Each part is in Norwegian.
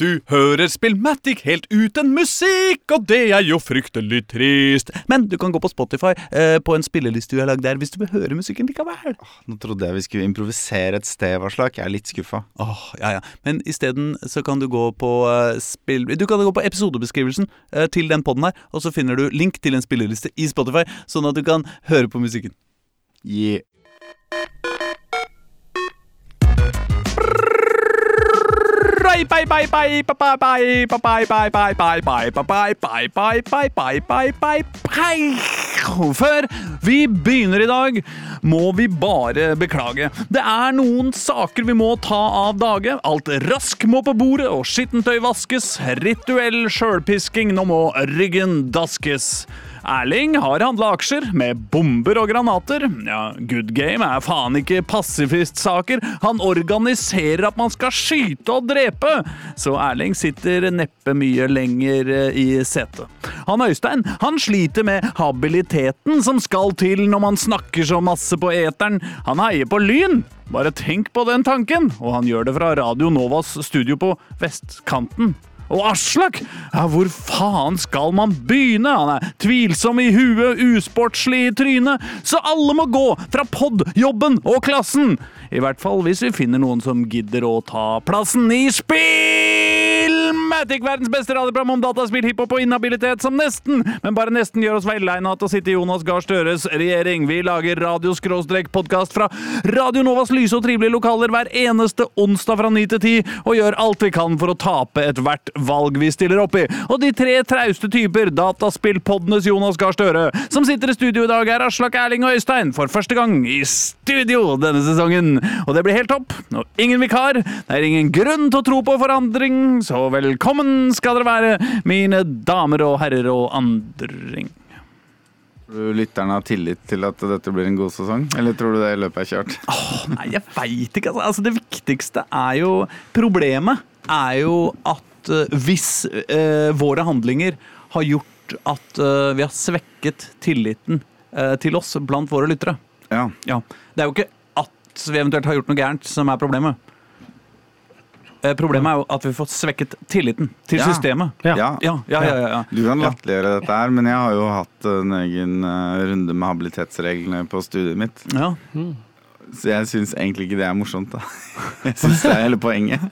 Du hører Spillmatic helt uten musikk, og det er jo fryktelig trist. Men du kan gå på Spotify eh, på en spilleliste du har lagd der, hvis du vil høre musikken likevel. Nå trodde jeg vi skulle improvisere et sted, Varslak. Jeg er litt skuffa. Åh, ja, ja. Men isteden så kan du gå på eh, spill... Du kan gå på episodebeskrivelsen eh, til den podden her, og så finner du link til en spilleliste i Spotify, sånn at du kan høre på musikken. Yeah. Bye, bye, bye, bye, bye, bye, bye, bye, bye, bye, bye, bye, bye, bye, bye, bye, bye, bye, bye, bye. Før vi begynner i dag, må vi bare beklage. Det er noen saker vi må ta av dage. Alt rask må på bordet, og skittentøy vaskes. Rituell sjølpisking, nå må ryggen daskes. Erling har handla aksjer med bomber og granater. Ja, Good Game er faen ikke pasifistsaker. Han organiserer at man skal skyte og drepe. Så Erling sitter neppe mye lenger eh, i setet. Han Øystein han sliter med habiliteten som skal til når man snakker så masse på eteren. Han heier på Lyn. Bare tenk på den tanken! Og han gjør det fra Radio Novas studio på vestkanten. Og Aslak! Ja, hvor faen skal man begynne? Han er tvilsom i huet, usportslig i trynet. Så alle må gå fra pod, jobben og klassen! I hvert fall hvis vi finner noen som gidder å ta plassen i Spillmatic! Verdens beste radioprogram om dataspill, hiphop og inhabilitet som nesten, men bare nesten gjør oss velegna til å sitte i Jonas Gahr Støres regjering. Vi lager radio-podkast fra Radio Novas lyse og trivelige lokaler hver eneste onsdag fra 9 til 10, og gjør alt vi kan for å tape ethvert valg vi stiller opp i. Og de tre trauste typer, dataspillpoddenes Jonas Gahr Støre, som sitter i studio i dag, er Aslak, Erling og Øystein for første gang i studio denne sesongen. Og det blir helt topp. Og ingen vikar. Det er ingen grunn til å tro på forandring, så velkommen skal dere være, mine damer og herrer og andring. Tror du lytterne har tillit til at dette blir en god sesong? Eller tror du det løpet er kjørt? Åh, nei, jeg veit ikke. Altså. altså, det viktigste er jo Problemet er jo at uh, hvis uh, våre handlinger har gjort at uh, vi har svekket tilliten til oss blant våre lyttere Ja. Ja. Det er jo ikke at vi eventuelt har gjort noe gærent som er problemet. Eh, Problemet er jo at vi har fått svekket tilliten til Ja. systemet. Ja. Ja. Ja, ja, ja, ja, ja. Du kan Ja. latterliggjøre dette her, men jeg har jo hatt en egen eh, runde med habilitetsreglene på studiet mitt. Ja. Så jeg syns egentlig ikke det er morsomt, da. Jeg syns det er hele poenget.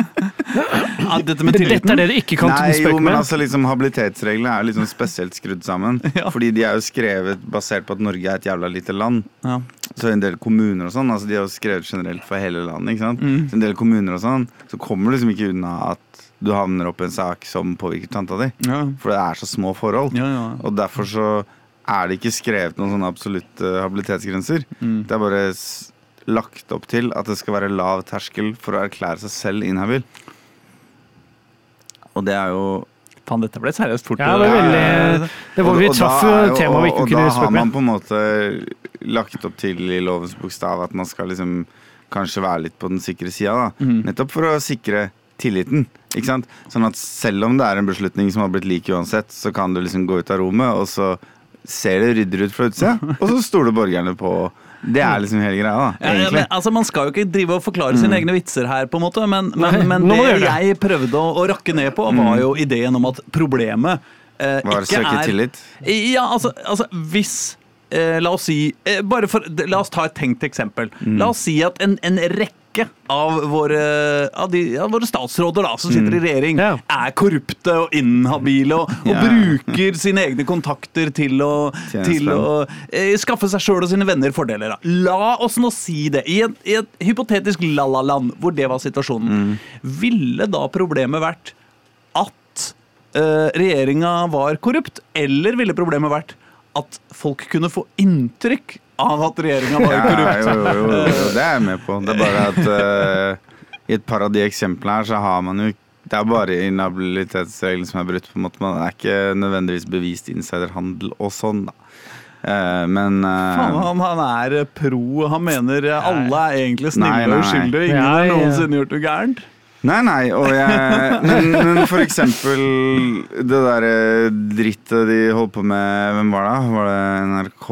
Ja, dette med Dette er det du ikke kan Nei, jo, men med. altså liksom Habilitetsreglene er liksom spesielt skrudd sammen. Ja. Fordi de er jo skrevet basert på at Norge er et jævla lite land. Ja. Så en del kommuner og sånn, altså de er jo skrevet generelt for hele landet. ikke sant? Mm. Så en del kommuner og sånn, så kommer du liksom ikke unna at du havner opp i en sak som påvirker tanta di. Ja. For det er så små forhold. Ja, ja. Og derfor så er det ikke skrevet noen sånne absolutte habilitetsgrenser. Mm. Det er bare lagt opp til at det skal være lav terskel for å erklære seg selv inhabil. Og det er jo Faen, dette ble seriøst fort. Ja, det var veldig Det var Vi traff jo- temaet vi ikke og, kunne Og da har spøke man på en måte lagt opp til i lovens bokstav at man skal liksom kanskje være litt på den sikre sida. da. Mhm. Nettopp for å sikre tilliten. Ikke sant? Sånn at selv om det er en beslutning som har blitt lik uansett, så kan du liksom gå ut av rommet, og så ser det ryddigere ut fra utsida, og så stoler borgerne på Det er liksom hele greia, da. Ja, men, altså, Man skal jo ikke drive og forklare sine egne vitser her, på en måte, men, men, men må det jeg prøvde å, å rakke ned på, var jo ideen om at problemet eh, Var ikke søke er tillit. Ja, altså, altså hvis eh, La oss si eh, for, La oss ta et tenkt eksempel. Mm. La oss si at en, en rekke av våre, av de, av våre statsråder da, som Mm. sitter i regjering, Ja. er korrupte og inhabile og, og Ja. bruker sine egne kontakter til å, Tjene til å eh, skaffe seg sjøl og sine venner fordeler. Da. La oss nå si det. I et, i et hypotetisk la-la-land hvor det var situasjonen, Mm. ville da problemet vært at uh, regjeringa var korrupt, eller ville problemet vært at folk kunne få inntrykk av at regjeringa var Ja, korrupt? jo, jo, jo, jo, det er jeg med på. Det er bare at uh, i et par av de eksemplene her, så har man jo Det er bare inhabilitetsregelen som er brutt. på en måte Man er ikke nødvendigvis bevist insiderhandel og sånn, da. Eh, men uh, Faen, han, han er pro. Han mener alle er egentlig snille Nei, nei, og nei. uskyldige. Ingen har noensinne gjort noe gærent. Nei, nei, og jeg Men, men for eksempel det derre drittet de holdt på med Hvem var det? Var det NRK?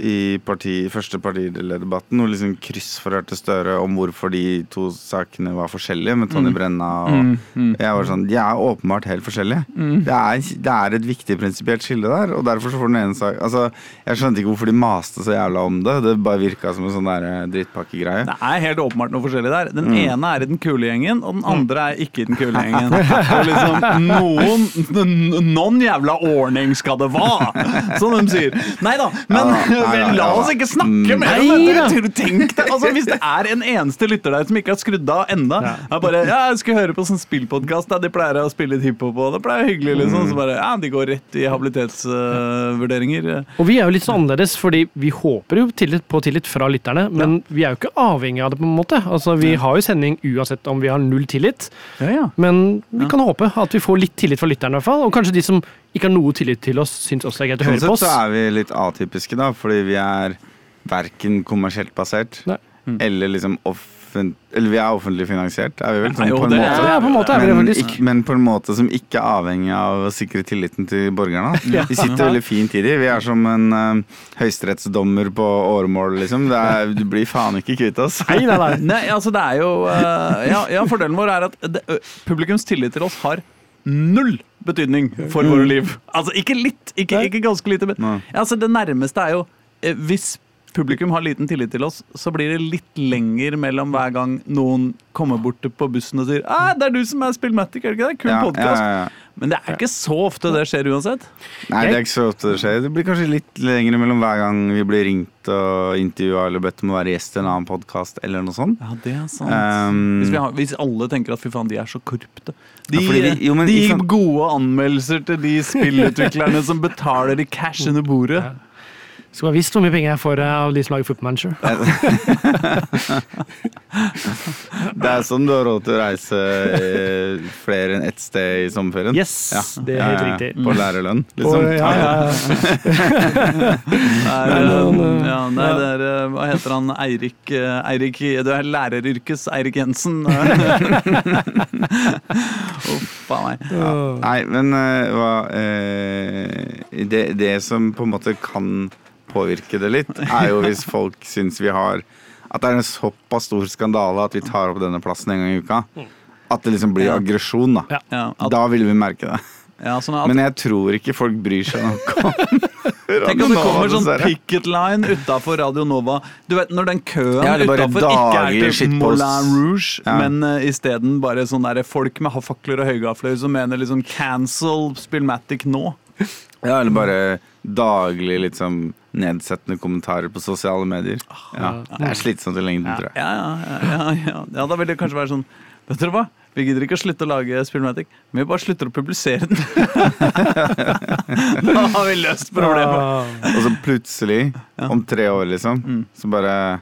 I parti, første partilederdebatten hvor liksom kryssforhørte Støre om hvorfor de to sakene var forskjellige, med Tonje Brenna og Mm, mm. Jeg var sånn De er åpenbart helt forskjellige. Mm. Det, er, det er et viktig prinsipielt skille der, og derfor så får den ene sak Altså, jeg skjønte ikke hvorfor de maste så jævla om det. Det bare virka som en sånn der eh, drittpakkegreie. Det er helt åpenbart noe forskjellig der. Den Mm. ene er i den kule gjengen, og den andre er ikke i den kule gjengen. Liksom, noen Noen jævla ordning skal det være, som de sier. Nei da, men Ja, ja, la oss ikke snakke Mm. mer om dette. Tenk deg, altså, Hvis det er en eneste lytter der som ikke har skrudd av enda Ja. er bare, ja, Jeg skal høre på sånn spillpodkast de pleier å spille litt hiphop, og det pleier hyggelig, liksom. Så bare, ja, De går rett i habilitetsvurderinger. Og vi er jo litt så annerledes, fordi vi håper jo tillit på tillit fra lytterne, men vi er jo ikke avhengig av det, på en måte. Altså, Vi har jo sending uansett om vi har null tillit, ja, ja. men vi Ja. kan håpe at vi får litt tillit fra lytterne, i hvert fall. Og kanskje de som ikke har noe tillit til oss, syns også det er greit å høre på oss. så er vi litt atypiske, da, fordi vi er verken kommersielt basert Mm. eller liksom offent... Eller vi er offentlig finansiert, er vi vel? Sånn, jo, på en det måte. Ja, på en måte er vi det men, faktisk. ikke, men på en måte som ikke er avhengig av å sikre tilliten til borgerne. Ja. Vi sitter veldig fint i de. Vi er som en uh, høyesterettsdommer på åremål, liksom. Det er, du blir faen ikke kvitt oss. Nei, nei, nei. Nei, altså det er jo uh, ja, ja, fordelen vår er at det, uh, publikums tillit til oss har null betydning for våre liv. Altså ikke litt, ikke, ikke ganske lite. Men, altså det nærmeste er jo eh, Hvis publikum har liten tillit til oss, så blir det litt lenger mellom hver gang noen kommer bort på bussen og sier «Ah, 'Det er du som er Spillmatic, er det ikke det? Kul Ja, ja, ja, ja. Men det er ikke så ofte det skjer uansett. Nei, det er ikke så ofte det skjer. Det blir kanskje litt lenger mellom hver gang vi blir ringt og intervjua eller bedt om å være gjest i en annen podkast eller noe sånt. Ja, det er sant. Um, hvis, vi har, hvis alle tenker at fy faen, de er så korrupte. De, jo, men de gir gode anmeldelser til de spillutviklerne som betaler i cash under bordet. Ja. Skulle ha visst hvor mye penger jeg får av de som lager Football Manager. Det er sånn du har råd til å reise eh, flere enn ett sted i sommerferien. Yes, det er helt Ja, ja, riktig. På lærerlønn, liksom. ja, ja, ja. Nei, Men, ja, nei, det er, uh, hva heter han? Eirik Eirik Du er læreryrkes Eirik Jensen. Uff a meg. Nei, men eh, hva eh, det, det som på en måte kan påvirke det litt, er jo hvis folk syns vi har At det er en såpass stor skandale at vi tar opp denne plassen en gang i uka. At det liksom blir Ja. aggresjon, da. Ja. Ja, at, Da vil vi merke det. ja, sånn at, Men jeg tror ikke folk bryr seg noe om Tenk om det kommer sånn picket line utafor Radio Nova. Du vet, Når den køen Ja, utafor ikke er til. Moulin Rouge, Ja. men uh, isteden bare sånn der folk med fakler og høygafler som mener liksom cancel Spillmatic nå. Ja, eller bare daglig litt sånn nedsettende kommentarer på sosiale medier. Ja, Det er slitsomt i lengden, tror jeg. Ja, ja, ja, ja, ja. ja, da vil det kanskje være sånn Vet dere hva? Vi gidder ikke å slutte å lage Spillmatic, men vi bare slutter å publisere den. da har vi løst problemet. Ah. Og så plutselig, om tre år, liksom, Mm. så bare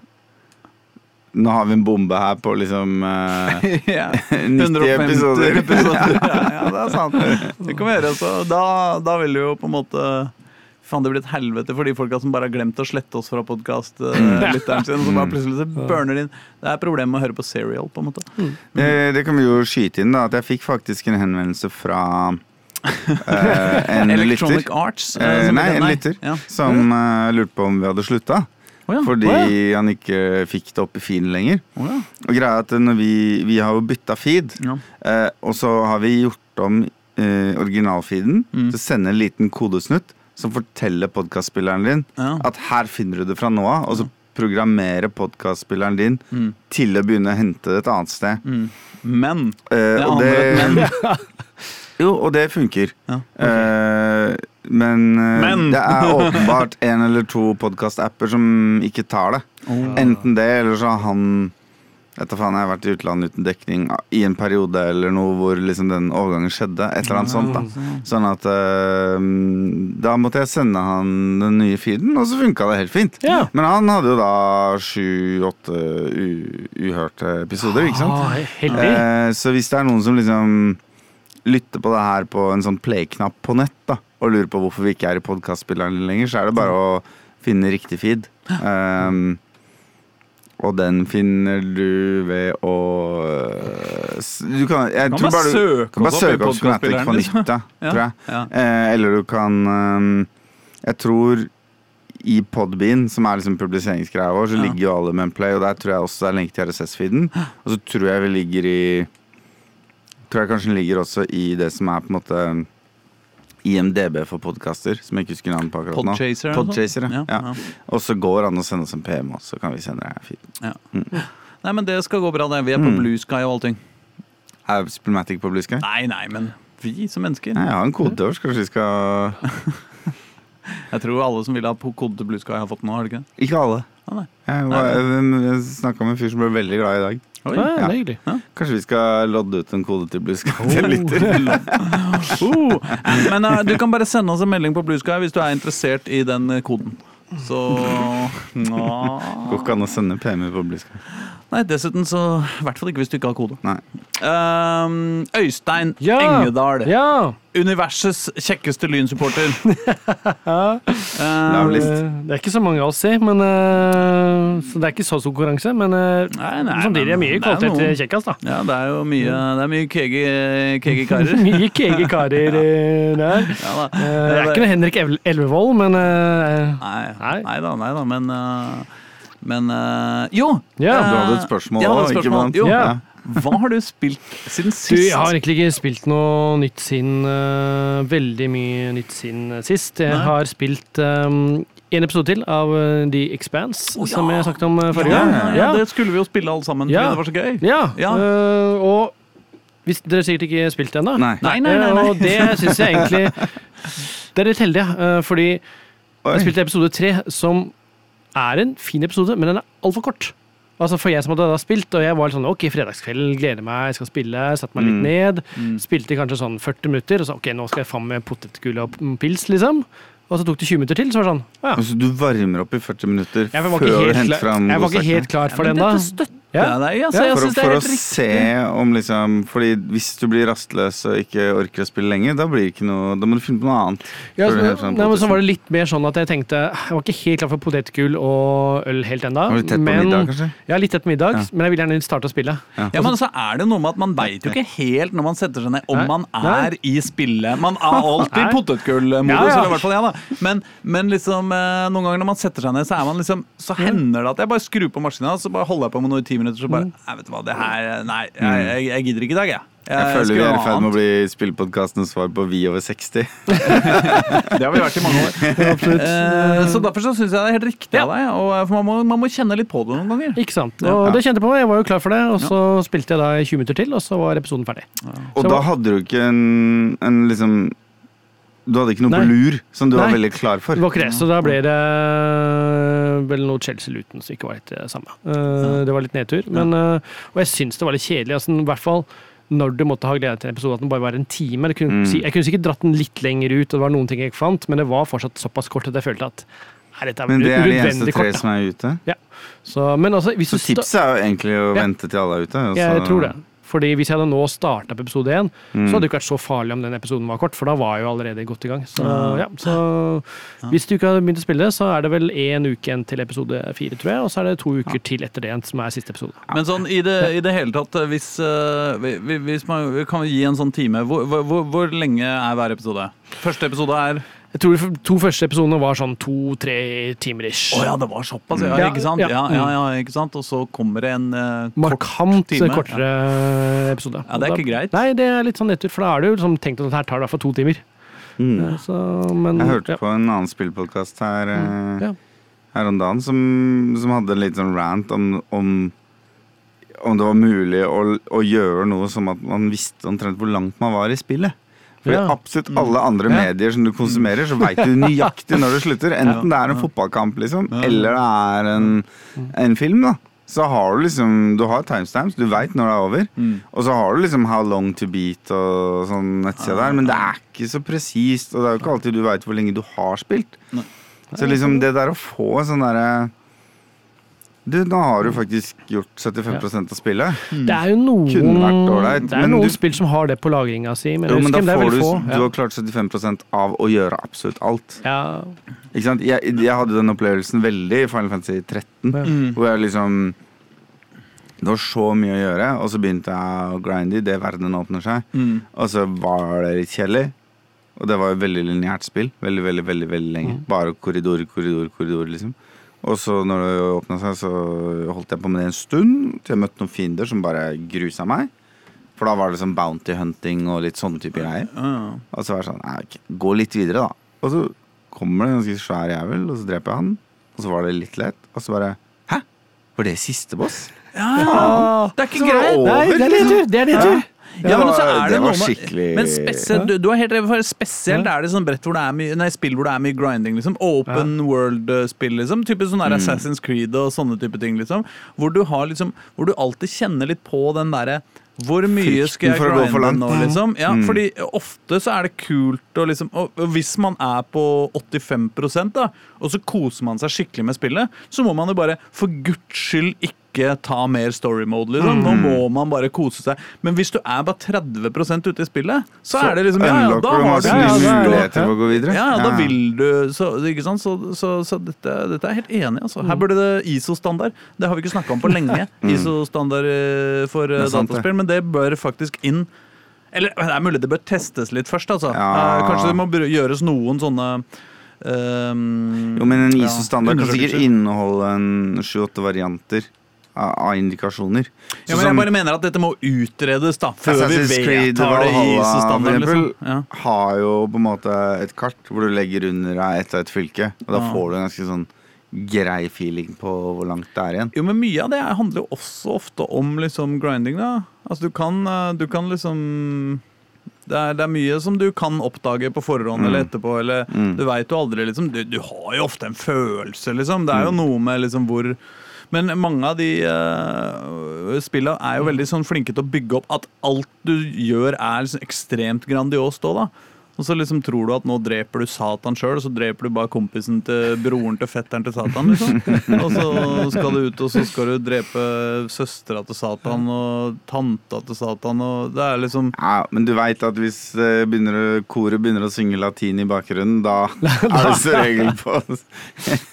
Nå har vi en bombe her på liksom uh, ja. 90 episoder. episoder. Ja, ja, det er sant. Det kan vi gjøre. Så da, da vil du jo på en måte Faen, det blir et helvete for de folka som bare har glemt å slette oss fra podkast-lytteren sin. Som bare plutselig så burner inn. Det er problemet med å høre på Serial, på en måte. Mm. Det kan vi jo skyte inn, da. At jeg fikk faktisk en henvendelse fra uh, en Electronic lytter. Arts. Uh, uh, nei, en lytter Ja. som eh, lurte på om vi hadde slutta. Oh ja. Fordi oh ja. han ikke fikk det opp i feeden lenger. Oh ja. Og greia er at når vi, vi har jo bytta feed, Ja. eh, og så har vi gjort om eh, originalfeeden Mm. til å sende en liten kodesnutt som forteller podkastspilleren din Ja. at her finner du det fra nå av, og så programmerer podkastspilleren din Mm. til å begynne å hente det et annet sted. Mm. Men Eh, Det og det, men. jo, og det funker. Ja, Eh, men, eh, Men. det er åpenbart en eller to podkast-apper som ikke tar det. Enten det, eller så har han Vet du faen, jeg har vært i utlandet uten dekning i en periode eller noe hvor liksom den overgangen skjedde. Et eller annet sånt da Sånn at eh, Da måtte jeg sende han den nye feeden, og så funka det helt fint. Ja. Men han hadde jo da sju-åtte uhørte episoder, ikke sant? Ah. Eh, så hvis det er noen som liksom lytter på det her på en sånn play-knapp på nett, da, og lurer på hvorfor vi ikke er i podkastspilleren lenger, så er det bare å finne riktig feed. Um, og den finner du ved å øh, Du kan Jeg Kan tror bare du kan bare søke opp podcastspilleren, på nytt, Ja, tror jeg. ja. Eh, eller du kan ehm, Jeg tror i Podbean, som er liksom publiseringsgreia vår, så Ja. ligger jo alle med en play, og der tror jeg også det er lenke til RSS-feeden. Og så tror jeg vi ligger i Tror jeg kanskje den ligger også i det som er på en måte IMDb for podkaster, som jeg ikke husker navnet på akkurat nå. Podchaser. Podchaser, ja. Ja. Og så går det an å sende oss en PM også, så kan vi sende deg feed. Nei, men det skal gå bra, det. Vi er på Mm. Blue Sky og allting. Er Spillmatic på Blue Sky? Nei, nei, men vi som mennesker. Nei, jeg har en kode kanskje vi skal Jeg tror alle som vil ha kode til Blue Sky, har fått den nå, har de ikke det? Ikke alle. Ah. Jeg, var- jeg, jeg snakka med en fyr som ble veldig glad i dag. Oi. Ja, det Ja. er hyggelig. Kanskje vi skal lodde ut en kode til Bluesky til lytter? Uh, men uh, du kan bare sende oss en melding på Bluesky hvis du er interessert i den koden. Så Nå. Går ikke an å sende PM på Bluesky. Nei, dessuten så I hvert fall ikke hvis du ikke har kode. Nei. Um, Øystein Ja. Engedal. Ja! Universets kjekkeste lynsupporter. Ja list. Eh, Det er ikke så mange av oss, si. Men, uh, så det er ikke så stor konkurranse. Men Nei, nei, samtidig er det mye er kvalitet til i kjekkas, da. ja, det er jo mye Det er mye kege, kege karer. Mye kege karer ja. der. Ja, da. Det er ikke noe Henrik El- Elvevold, men Nei, Nei. nei da, nei da, men uh, Men uh, Jo! Ja. Du hadde et spørsmål òg, ikke sant? Jo. Ja. Hva har du spilt siden Du, sist? jeg har egentlig ikke spilt noe nytt siden uh, Veldig mye nytt siden sist. Jeg Nei. har spilt um, en episode til av eh, The Expanse, oh, ja. som jeg snakket om eh, forrige ja, gang. ja, det skulle vi jo spille alle sammen, Ja. det var så gøy. Ja, Ja. eh, og hvis dere sikkert ikke har spilt det ennå. Nei. Nei, nei, nei, nei. Eh, Og det syns jeg egentlig Det er litt heldig, eh, fordi Oi. jeg spilte episode tre, som er en fin episode, men den er altfor kort. Altså For jeg som hadde da spilt, og jeg var litt sånn ok, fredagskveld, gleder meg, jeg skal spille, satte meg litt Mm. ned. Mm. Spilte kanskje sånn 40 minutter, og så ok, nå skal jeg faen med potetgull og pils, liksom. Og så tok det 20 minutter til, så var det sånn ja. Altså, du varmer opp i 40 minutter før du helt, henter fram godsakene? jeg var ikke helt klar for Ja, den men Ja. deg. Altså, Ja, jeg For, å- synes det for er å helt riktig. se om liksom Fordi hvis du blir rastløs og ikke orker å spille lenger, da blir det ikke noe Da må du finne på noe annet. Ja, så, fram nei, men så var det litt mer sånn at jeg tenkte Jeg var ikke helt klar for potetgull og øl helt ennå. Litt tett på middag, kanskje? Ja, litt tett på middag, Ja. men jeg vil gjerne starte å spille. Ja, men så er det noe med at Man veit jo ikke helt når man setter seg ned om Nei. man Nei. er i spillet. Man er alltid Nei. potetgullmodus, Ja, ja. i hvert fall jeg, da. Men, men liksom, eh, noen ganger når man setter seg ned, så, er man liksom, så hender det at jeg bare skrur på maskina, så bare holder jeg på med noe i ti minutter, så bare Nei, vet du hva, det her Nei, jeg, jeg, jeg gidder ikke i dag, jeg. Jeg føler vi er i ferd med å bli spillpodkastens svar på Vi over 60. Det har vi vært i mange år. Absolutt. Eh, så derfor så syns jeg det er helt riktig av deg. Og, eh, for man må, man må kjenne litt på det noen ganger. Ikke sant. Ja. Og det kjente jeg på. Jeg var jo klar for det, og så spilte jeg da i 20 minutter til, og så var episoden ferdig. Og Så da hadde du ikke en, en liksom Du hadde ikke noe Nei. på lur som du var veldig klar for. Det var ikke det, så da ble det vel noe Chelsea-Luton som ikke var helt det samme. Eh, Det var litt nedtur. Men, eh, og jeg syns det var litt kjedelig. Altså, I hvert fall når du måtte ha glede til en episode at den bare var en time. Jeg kunne, Mm. si, jeg kunne sikkert dratt den litt lenger ut, og det var noen ting jeg ikke fant, men det var fortsatt såpass kort at jeg følte at nei, Men det er de eneste tre som er ute. Så, men altså, hvis Så tipset er jo egentlig å Ja. vente til alle er ute. og Jeg tror det. Fordi Hvis jeg hadde nå starta på episode én, Mm. så hadde det ikke vært så farlig om den episoden var kort, for da var jeg jo allerede godt i gang. Så, ja, så Hvis du ikke har begynt å spille, så er det vel én uke igjen til episode fire, tror jeg. Og så er det to uker til etter det igjen, som er siste episode. Men sånn i det, i det hele tatt, hvis, eh, vi- vi- hvis man kan vi gi en sånn time, hvor, hvor, hvor- hvor lenge er hver episode? Første episode er Jeg tror de to første episodene var sånn to-tre timer ish. Å ja, det var såpass, ja, Ja, ikke sant? ja. Ja, ja, ja, ikke sant? Og så kommer det en eh, kort Markant time. kortere episode. Ja, det er ikke greit. Nei, det er litt sånn nedtur, for da er det jo liksom tenkt at her tar det i to timer. Mm. Så, men, Jeg hørte ja. på en annen spillpodkast her, mm, Ja. her om dagen som, som hadde en litt sånn rant om, om om det var mulig å, å gjøre noe som at man visste omtrent hvor langt man var i spillet. For i absolutt alle andre medier som du konsumerer, så veit du nøyaktig når du slutter. Enten det er en fotballkamp, liksom, eller det er en, en film, da. Så har du liksom Du har timestamps, du veit når det er over. Mm. Og så har du liksom How long to beat og sånn nettside der, men det er ikke så presist, og det er jo ikke alltid du veit hvor lenge du har spilt. Nei. Så liksom det der å få sånn derre Du, nå har du faktisk gjort 75 av spillet. Det er jo noen, Kunne vært ålreit, det er men noen du- spill som har det på lagringa si, men, Jo, men da det får du få. Du har klart 75% av å gjøre absolutt alt. Ja. Ikke sant? Jeg, jeg hadde den opplevelsen veldig i Final Fantasy 13, Ja. Mm. hvor jeg liksom Det var så mye å gjøre, og så begynte jeg å grinde i det verdenen åpner seg. Mm. Og så var det litt kjedelig. Og det var jo veldig lineært spill. Veldig, veldig, veldig, veldig lenge. Mm. Bare korridor, korridor, korridor, liksom. Og så når det åpna seg, så holdt jeg på med det en stund. Til jeg møtte noen fiender som bare grusa meg. For da var det sånn bounty hunting og litt sånne type greier. Ja. Og så var det sånn nei, ok, Gå litt videre, da. Og så kommer det en ganske svær jævel, og så dreper jeg han. Og så var det litt lett. Og så bare Hæ? Var det siste boss? Ja, Det er ikke greit det Nei, er liksom. nedtur! Det er nedtur! Ja, men så er det, det var noe med skikkelig- Men spesielt, du, du er helt for spesielt er det sånn brett hvor det er mye Nei, spill hvor det er mye grinding, liksom. Open world-spill, liksom. Type sånn Mm. der Assassin's Creed og sånne type ting, liksom. Hvor du har liksom Hvor du alltid kjenner litt på den derre hvor mye skal jeg grinde nå, liksom? Ja, Mm. fordi ofte så er det kult å liksom og hvis man er på 85% da, og så koser man seg skikkelig med spillet, så må man jo bare for guds skyld ikke ta mer story mode, liksom. Nå må man bare kose seg. Men hvis du er bare 30% ute i spillet, så, er det liksom Ja, ja, da har du Ja, ja, er muligheter for å gå videre. ja, da vil du Så, ikke sant? så, så, så dette, dette er jeg helt enig i. Altså. Her burde det ISO-standard. Det har vi ikke snakka om på lenge. ISO-standard eh, for eh, dataspill, men det bør faktisk inn. Eller det er mulig det bør testes litt først, altså. Ja. Eh, Kanskje det må gjøres noen sånne um, Jo, men en ISO-standard kan sikkert inneholde en sju-åtte varianter av, indikasjoner. Ja, men jeg som bare mener at dette må utredes, da. Før Assassin's vi vedtar det i ISO-standard. Liksom. Ja. har jo på en måte et kart hvor du legger under deg ett og ett fylke. Og da Ja. får du en ganske sånn grei feeling på hvor langt det er igjen. Jo, men mye av det handler jo også ofte om liksom grinding, da. Altså, du kan, eh, du kan liksom det er, det er mye som du kan oppdage på forhånd eller etterpå. Eller, Mm. Du veit jo aldri, liksom. Du, du har jo ofte en følelse, liksom. Det er jo noe med liksom hvor Men mange av de uh, spilla er jo veldig sånn flinke til å bygge opp at alt du gjør, er liksom ekstremt grandiost òg, da. Og så liksom tror du at nå dreper du Satan sjøl, og så dreper du bare kompisen til broren til fetteren til Satan. liksom. Og så skal du ut, og så skal du drepe søstera til Satan og tanta til Satan. Og det er liksom Ja, Men du veit at hvis eh, begynner, koret begynner å synge latin i bakgrunnen, da er det så regel på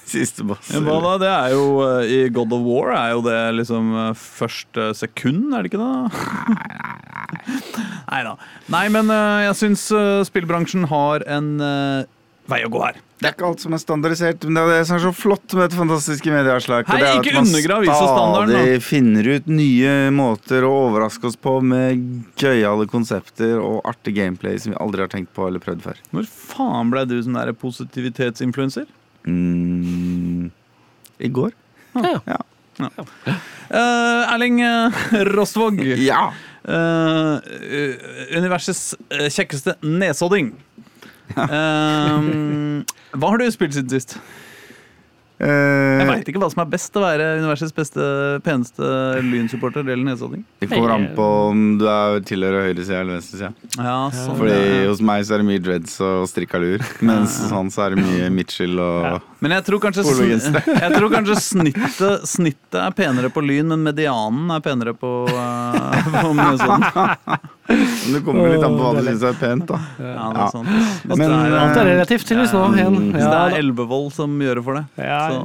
siste boss. Ja, da? Det er jo eh, I God of War er jo det liksom eh, første sekund, er det ikke det? Nei da. Nei, men eh, jeg syns spillbransjen har en vei å gå her. Det er ikke alt som er standardisert, men det er det som er så flott med dette fantastiske medieavslag. Hei, ikke at ISO-standarden, stadig finner ut nye måter å overraske oss på med gøyale konsepter og artig gameplay som vi aldri har tenkt på eller prøvd før. Når faen ble du sånn der positivitetsinfluenser? Mm, I går. Ja. Ja. Eh, Erling eh, Rostvåg. ja. Eh, universets kjekkeste nesodding. Eh, hva har du spilt siden sist? Jeg Eh, veit ikke hva som er best å være universets beste, peneste lynsupporter eller nesodding. det kommer an på om du er tilhører høyresida eller venstresida. Ja, sånn Fordi hos meg så er det mye dreads og strikka lur, mens hos han så er det mye Mitchell og Men jeg tror kanskje, jeg tror kanskje snittet, snittet er penere på lyn, men medianen er penere på, uh, på. Men det kommer litt an på hva du syns er pent, da. Ja, det er sant. Men, det er, Alt er relativt, tydeligvis nå. Ja, så det er. Elvevold som gjør det for det. Ja, Så.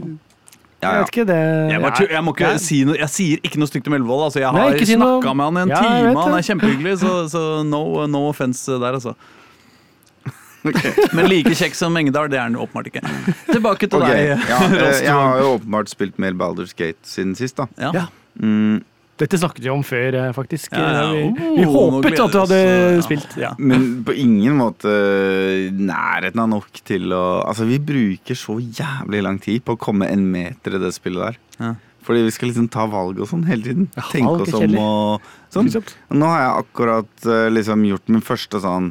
jeg vet ikke det Jeg, bare, jeg, må ikke si noe, jeg sier ikke noe stygt om Elvevold. Altså, jeg har si noe. snakka med han i en Ja, time, han er kjempehyggelig, så, så no, no offense der, altså. Men like kjekk som Engedal, det er han åpenbart ikke. Tilbake til okay. deg. ja, eh, Jeg har jo åpenbart spilt mer Baldur's Gate siden sist, da. Ja. Ja. Mm, Dette snakket vi om før, eh, faktisk. Ja, ja. Vi, Oh, vi håpet at du hadde oss, ja. spilt. Ja. men på ingen måte nærheten av nok til å Altså, vi bruker så jævlig lang tid på å komme en meter i det spillet der. Ja. Fordi vi skal liksom ta valg og sånn hele tiden. Ja, Tenke oss om og sånn. Nå har jeg akkurat eh, liksom gjort min første sånn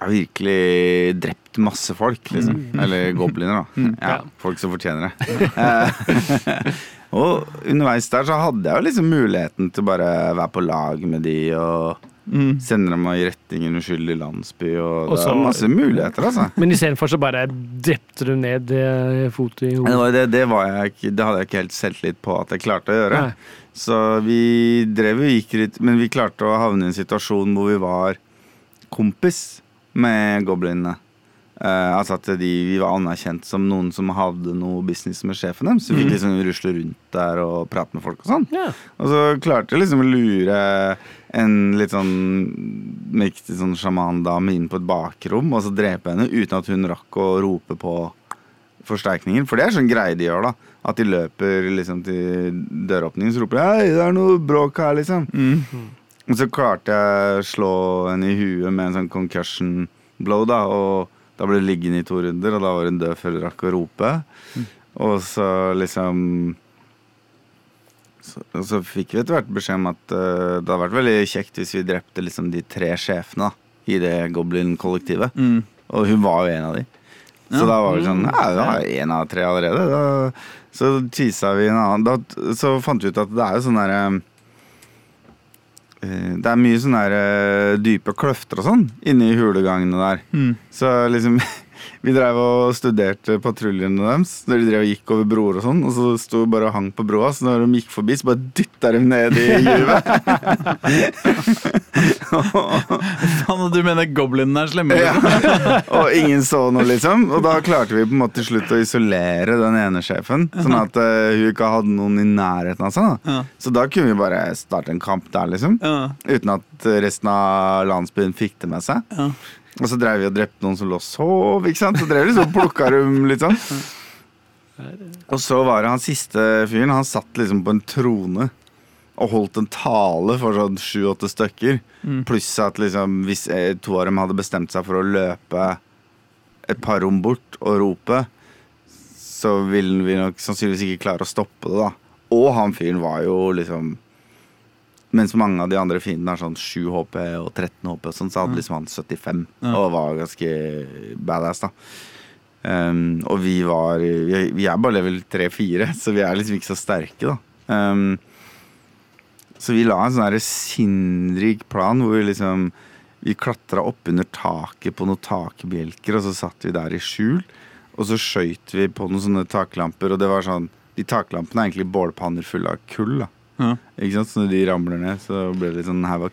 Jeg har virkelig drept masse folk, liksom. Eller gobliner, da. Ja, Ja. folk som fortjener det. Og underveis der så hadde jeg jo liksom muligheten til bare være på lag med de og Mm. sende dem i retning en uskyldig landsby, og, Og det var er masse muligheter, altså. Men istedenfor så bare drepte du ned eh, fot i det, hodet. det, det, var jeg, det hadde jeg ikke helt selvtillit på at jeg klarte å gjøre. Nei. Så vi drev og gikk litt Men vi klarte å havne i en situasjon hvor vi var kompis med goblinene. Eh, altså at de, vi var anerkjent som noen som hadde noe business med sjefen deres. Så vi fikk liksom rusle rundt der og prate med folk og sånn. Yeah. Og så klarte jeg liksom å lure en litt sånn mektig sånn sjamandame inn på et bakrom og så drepe henne uten at hun rakk å rope på forsterkninger. For det er sånn greie de gjør, da. At de løper liksom til døråpningen så roper de 'hei, det er noe bråk her', liksom. Og så klarte jeg å slå henne i huet med en sånn concussion blow, da. Og da ble det liggende i to runder, og da var hun død før hun rakk å rope. Og så liksom så, og så fikk vi etter hvert beskjed om at uh, det hadde vært veldig kjekt hvis vi drepte liksom de tre sjefene da, i det Goblin-kollektivet. Mm. Og hun var jo en av de. Så Ja. da var vi sånn Ja, du har én av tre allerede. Da, så teasa vi en annen. Da, så fant vi ut at det er jo sånn derre eh, Det er mye sånne der, eh, dype kløfter og sånn inni hulegangene der. Mm. Så liksom Vi drev og studerte patruljene deres når de drev og gikk over broer og sånn. Og så sto bare og hang på broa, så når de gikk forbi, så bare dytta de ned i juvet. Faen, du mener goblinene er slemme? Ja. Og ingen så noe, liksom. Og da klarte vi på en måte til slutt å isolere den ene sjefen. Sånn at uh, hun ikke hadde noen i nærheten av seg. Da. Ja. Så da kunne vi bare starte en kamp der, liksom. Ja. Uten at resten av landsbyen fikk det med seg. Ja. Og så drev vi og drepte noen som lå og sov, ikke sant. Så drev vi liksom plukka dem, sånn. Og så var det han siste fyren. Han satt liksom på en trone og holdt en tale for sånn sju-åtte stykker. Pluss at liksom hvis eh, to av dem hadde bestemt seg for å løpe et par rom bort og rope, så ville vi nok sannsynligvis ikke klare å stoppe det, da. Og han fyren var jo liksom Mens mange av de andre fiendene har sånn 7 HP og 13 HP, og sånn, så hadde liksom han 75 Ja. og var ganske badass, da. Um, og vi var Vi, vi er bare level 3-4, så vi er liksom ikke så sterke, da. Um, så vi la en sånn sinnrik plan hvor vi liksom Vi klatra oppunder taket på noen takbjelker, og så satt vi der i skjul. Og så skøyt vi på noen sånne taklamper, og det var sånn De taklampene er egentlig bålpanner fulle av kull, da. Ja. Ikke sant? Så når de ramler ned, så blir det litt sånn havoc.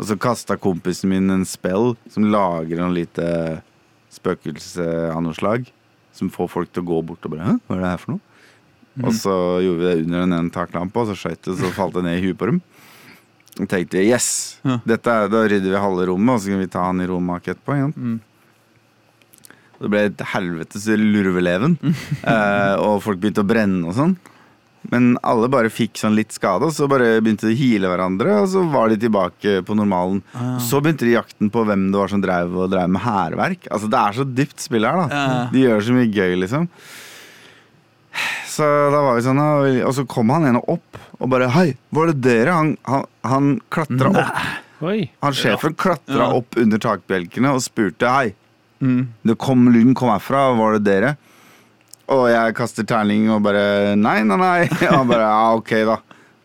Og så kasta kompisen min en spell som lager noe lite spøkelse av noe slag. Som får folk til å gå bort og bare Hæ, hva er det her for noe? Og så gjorde vi det under den ene taklampa, og så skøyt det, så falt det ned i huet på dem. Og tenkte vi yes, Ja. dette er, da rydder vi halve rommet, og så kan vi ta han i rommak etterpå. igjen? Mm. Det ble et helvetes lurveleven, eh, og folk begynte å brenne og sånn. Men alle bare fikk sånn litt skade, og så bare begynte de å hile hverandre, og så var de tilbake på normalen. Ah. Så begynte de jakten på hvem det var som drev, og drev med hærverk. Altså, det er så dypt spill her, da. Ja. De gjør så mye gøy, liksom. Så da var vi sånn, og så kom han ene opp og bare Hei, var det dere? Han, han, han klatra opp. Oi. Han sjefen klatra Ja. opp under takbjelkene og spurte Hei, Mm. det kom, lyden kom herfra, var det dere? Og jeg kaster terning og bare Nei, nei, nei. Og han bare ja, ok, da.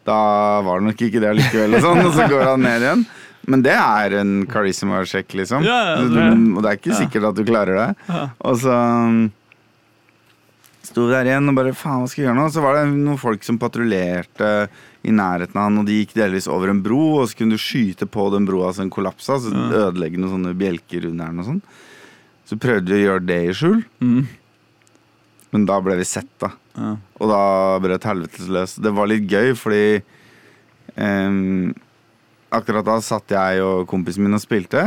Da var det nok ikke det likevel, og sånn. Og så går han ned igjen. Men det er en charisma-sjekk, liksom. Ja, ja, det- og det er ikke sikkert at du klarer det. Ja. Og så um, sto vi der igjen og bare faen, hva skal vi gjøre nå? Så var det noen folk som patruljerte i nærheten av han, og de gikk delvis over en bro, og så kunne du skyte på den broa så den kollapsa, så ødelegge noen sånne bjelker under den og sånn. Så prøvde vi å gjøre det i skjul, Mm. Men da ble vi sett, da. Ja. Og da brøt helvetes løs. Det var litt gøy, fordi um, Akkurat da satt jeg og kompisen min og spilte,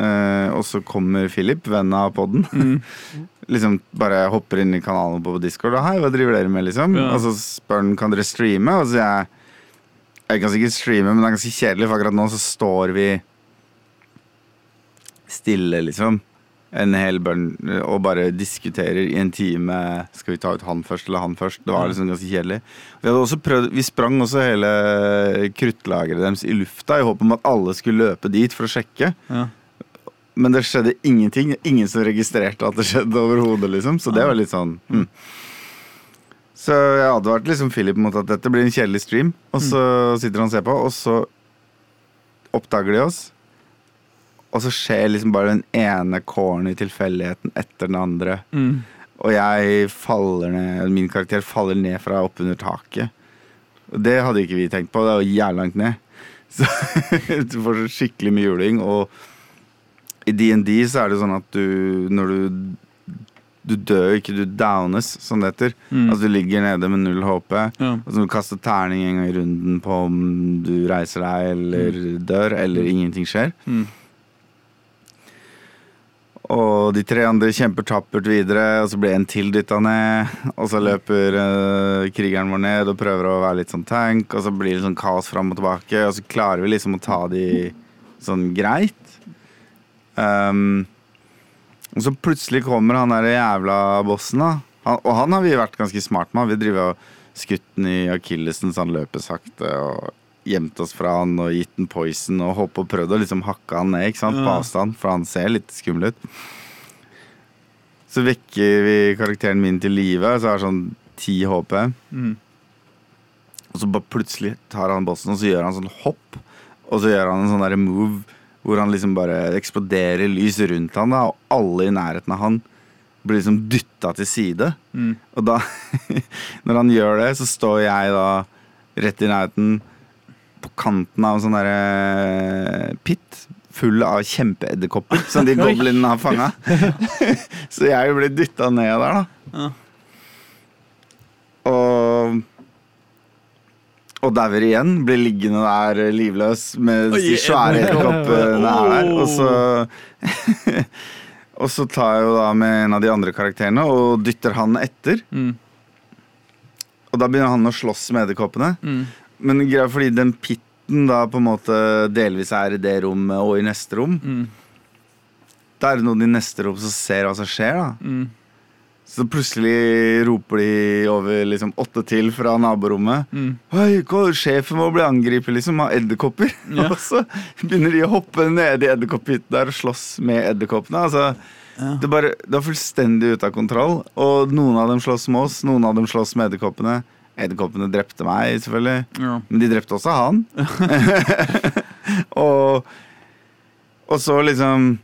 uh, og så kommer Philip, venn av podden. liksom bare hopper inn i kanalen på Discord og 'Hei, hva driver dere med?' liksom. Ja. Og så spør han kan dere streame, og så sier jeg jeg kan sikkert streame, men det er ganske kjedelig, for akkurat nå så står vi stille, liksom. En hel bønn og bare diskuterer i en time Skal vi ta ut han først eller han først. Det var liksom ganske kjedelig. Vi, hadde også prøvd, vi sprang også hele kruttlageret deres i lufta i håp om at alle skulle løpe dit for å sjekke. Ja. Men det skjedde ingenting. Ingen som registrerte at det skjedde overhodet, liksom. Så det var litt sånn hm. Så jeg advarte liksom Philip mot at dette blir en kjedelig stream. Og så sitter han og ser på, og så oppdager de oss. Og så skjer liksom bare den ene corny tilfeldigheten etter den andre. Mm. Og jeg faller ned Min karakter faller ned fra oppunder taket. Og det hadde ikke vi tenkt på. Det var jævlig langt ned. Så du får så skikkelig mye juling. Og I DND så er det sånn at du Når du Du dør ikke, du downes, som det heter. Mm. Altså du ligger nede med null HP. Ja. Og så må du kaste terning en gang i runden på om du reiser deg eller dør, eller ingenting skjer. Mm. Og de tre andre kjemper tappert videre, og så blir en til dytta ned. Og så løper uh, krigeren vår ned og prøver å være litt sånn tank, og så blir det sånn kaos fram og tilbake, og så klarer vi liksom å ta de sånn greit. Um, og så plutselig kommer han der jævla bossen, da. Han, og han har vi vært ganske smart med. Vi driver og skutt den i akillesen så han løper sakte, og gjemt oss fra han og gitt den poison og hoppet og prøvd å liksom hakke han ned ikke sant? på avstand, for han ser litt skummel ut. Så vekker vi karakteren min til live, så har det sånn 10 HP. Mm. Og så bare plutselig tar han bossen, og så gjør han sånn hopp. Og så gjør han en sånn der move hvor han liksom bare eksploderer lys rundt han, da, og alle i nærheten av han blir liksom dytta til side. Mm. Og da, når han gjør det, så står jeg da rett i nærheten kanten av en sånn derre pit full av kjempeedderkopper som de goblinene har fanga. så jeg blir dytta ned der, da. Ja. Og og dauer igjen. Blir liggende der livløs med de svære edderkoppene er der. Og så Og så tar jeg jo da med en av de andre karakterene og dytter han etter. Mm. Og da begynner han å slåss med edderkoppene. Mm. Men greia fordi den pitten da på en måte delvis er i det rommet og i neste rom. Mm. Da er det noen i neste rom som ser hva som skjer. da Mm. Så plutselig roper de over liksom åtte til fra naborommet. Mm. Oi, hva- sjefen må bli angrepet liksom av edderkopper. Ja. og så begynner de å hoppe ned i edderkopphytta der og slåss med edderkoppene. Altså, Ja. det, bare, det er fullstendig ute av kontroll. Og noen av dem slåss med oss, noen av dem slåss med edderkoppene. Edderkoppene drepte meg, selvfølgelig. Ja. Men de drepte også han. og, og så liksom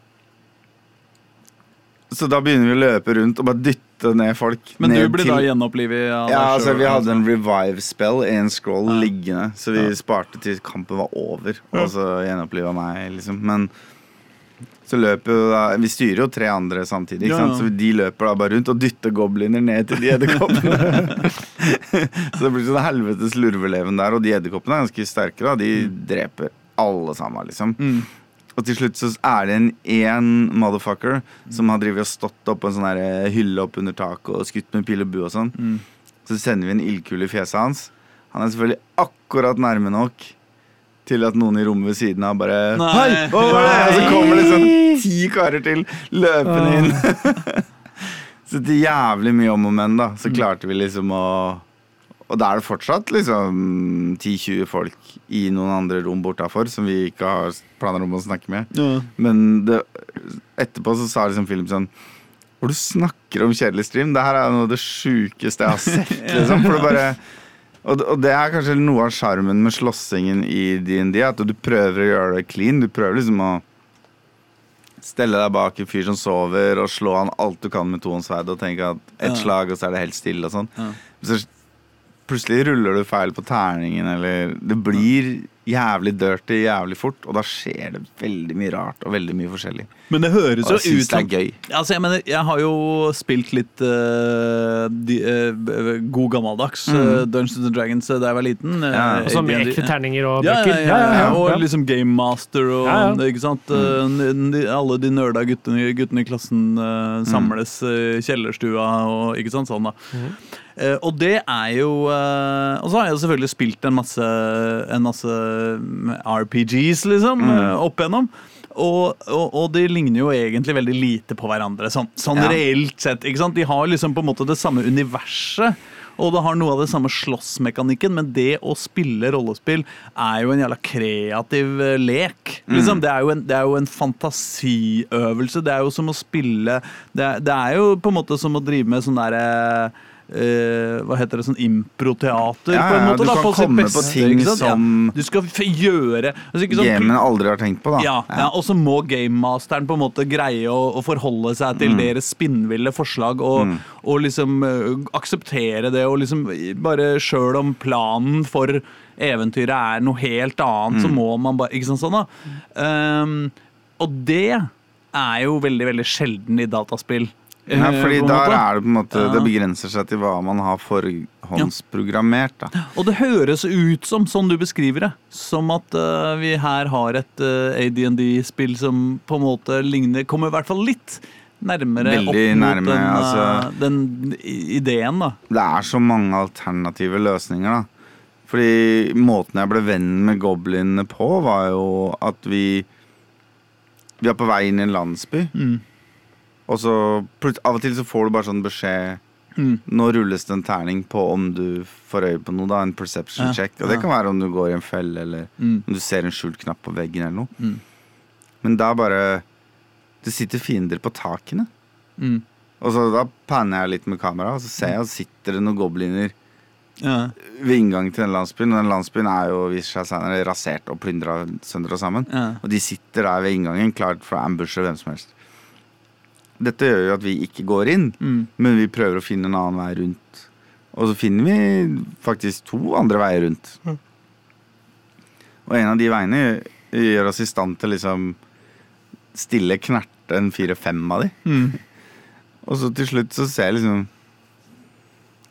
Så da begynner vi å løpe rundt og bare dytte ned folk. Men du ble blir til- da gjenopplivet Ja, ja, altså Vi hadde en revive spell, en scroll Ja. liggende. Så vi sparte til kampen var over, og så gjenoppliva meg, liksom. Men så løper jo da Vi styrer jo tre andre samtidig, Ja, ja. så de løper da bare rundt og dytter gobliner ned til de edderkoppene. så det blir sånn helvetes lurveleven der, og de edderkoppene er ganske sterke, da. De dreper alle sammen, liksom. Mm. Og til slutt så er det en én motherfucker som har drevet og stått opp på en sånn eh, hylle opp under taket og skutt med pil og bue og sånn. Mm. Så sender vi en ildkule i fjeset hans. Han er selvfølgelig akkurat nærme nok til at noen i rommet ved siden av bare Nei. Hei, hva var det? Og så kommer det sånn ti karer til løpende inn. så til jævlig mye om og men, da, så klarte vi liksom å Og da er det fortsatt liksom 10-20 folk i noen andre rom bortafor som vi ikke har planer om å snakke med. Ja. Men det, etterpå så sa liksom Philip sånn Hvor du snakker om kjedelig stream, det her er noe av det sjukeste jeg har sett. liksom For det bare og, og det er kanskje noe av sjarmen med slåssingen i DND. At du prøver å gjøre det clean. Du prøver liksom å stelle deg bak en fyr som sover, og slå han alt du kan med tohåndssverd, og tenke at ett Ja. slag, og så er det helt stille og sånn. Ja. Så plutselig ruller du feil på terningen, eller Det blir jævlig dirty jævlig fort, og da skjer det veldig mye rart og veldig mye forskjellig. Men det høres Og jo jeg syns ut det er gøy. Altså, jeg mener, jeg har jo spilt litt uh, de, uh, god gammeldags eh, Dungeons and Dragons da jeg var liten. eh, Ja, Og med ekte terninger og Ja, bøker. ja, ja, ja, og ja. liksom Game Master og Ja, ja. ikke sant. Mm. alle de nerda guttene, guttene i klassen eh, samles i kjellerstua og ikke sant sånn, da. Eh, og det er jo eh, Og så har jeg selvfølgelig spilt en masse, en masse mm, RPGs, liksom, mm. opp igjennom. Og, og, og de ligner jo egentlig veldig lite på hverandre, sånn, sånn Ja. reelt sett. ikke sant? De har liksom på en måte det samme universet. Og det har noe av det samme slåssmekanikken, men det å spille rollespill er jo en jævla kreativ eh, lek. Liksom. Det, er jo en, det er jo en fantasiøvelse. Det er jo som å spille Det er, det er jo på en måte som å drive med sånn derre eh, hva heter det, sånn improteater, Ja, på en ja, måte. du da, kan på komme komme på ting som ja. Du skal gjøre altså, sant? gamen aldri har tenkt på, da. Ja, ja, og så må gamemasteren på en måte greie å, å forholde seg til deres spinnville forslag og, og liksom uh, akseptere det og liksom bare sjøl om planen for eventyret er noe helt annet, så må man bare Ikke sant sånn, da? Um, og det er jo veldig, veldig sjelden i dataspill. Ja, eh, fordi der er det på en måte Ja. Det begrenser seg til hva man har forhåndsprogrammert. da Og det høres ut som, sånn du beskriver det, som at uh, vi her har et uh, AD&D-spill som på en måte ligner Kommer i hvert fall litt nærmere Veldig opp mot nærme, den, eh, altså. den ideen, da. Det er så mange alternative løsninger, da. Fordi måten jeg ble venn med goblinene på, var jo at vi Vi er på vei inn i en landsby, Mm. Og så Av og til så får du bare sånn beskjed Mm. Nå rulles det en terning på om du får øye på noe, da. En perception Ja, check. Og det ja. kan være om du går i en felle, eller Mm. om du ser en skjult knapp på veggen, eller noe. Mm. Men da bare Det sitter fiender på takene. Mm. Og så da panner jeg litt med kamera, og så ser jeg at sitter det noen gobliner Ja. ved inngangen til den landsbyen. Og den landsbyen er jo viser seg senere rasert og plyndra sønder og sammen. Og de sitter der ved inngangen, klart for å ambushe hvem som helst. Dette gjør jo at vi ikke går inn, Mm. men vi prøver å finne en annen vei rundt. Og så finner vi faktisk to andre veier rundt. Og en av de veiene gjør oss i stand til liksom stille knerte en fire-fem av de. Mm. Og så til slutt så ser jeg liksom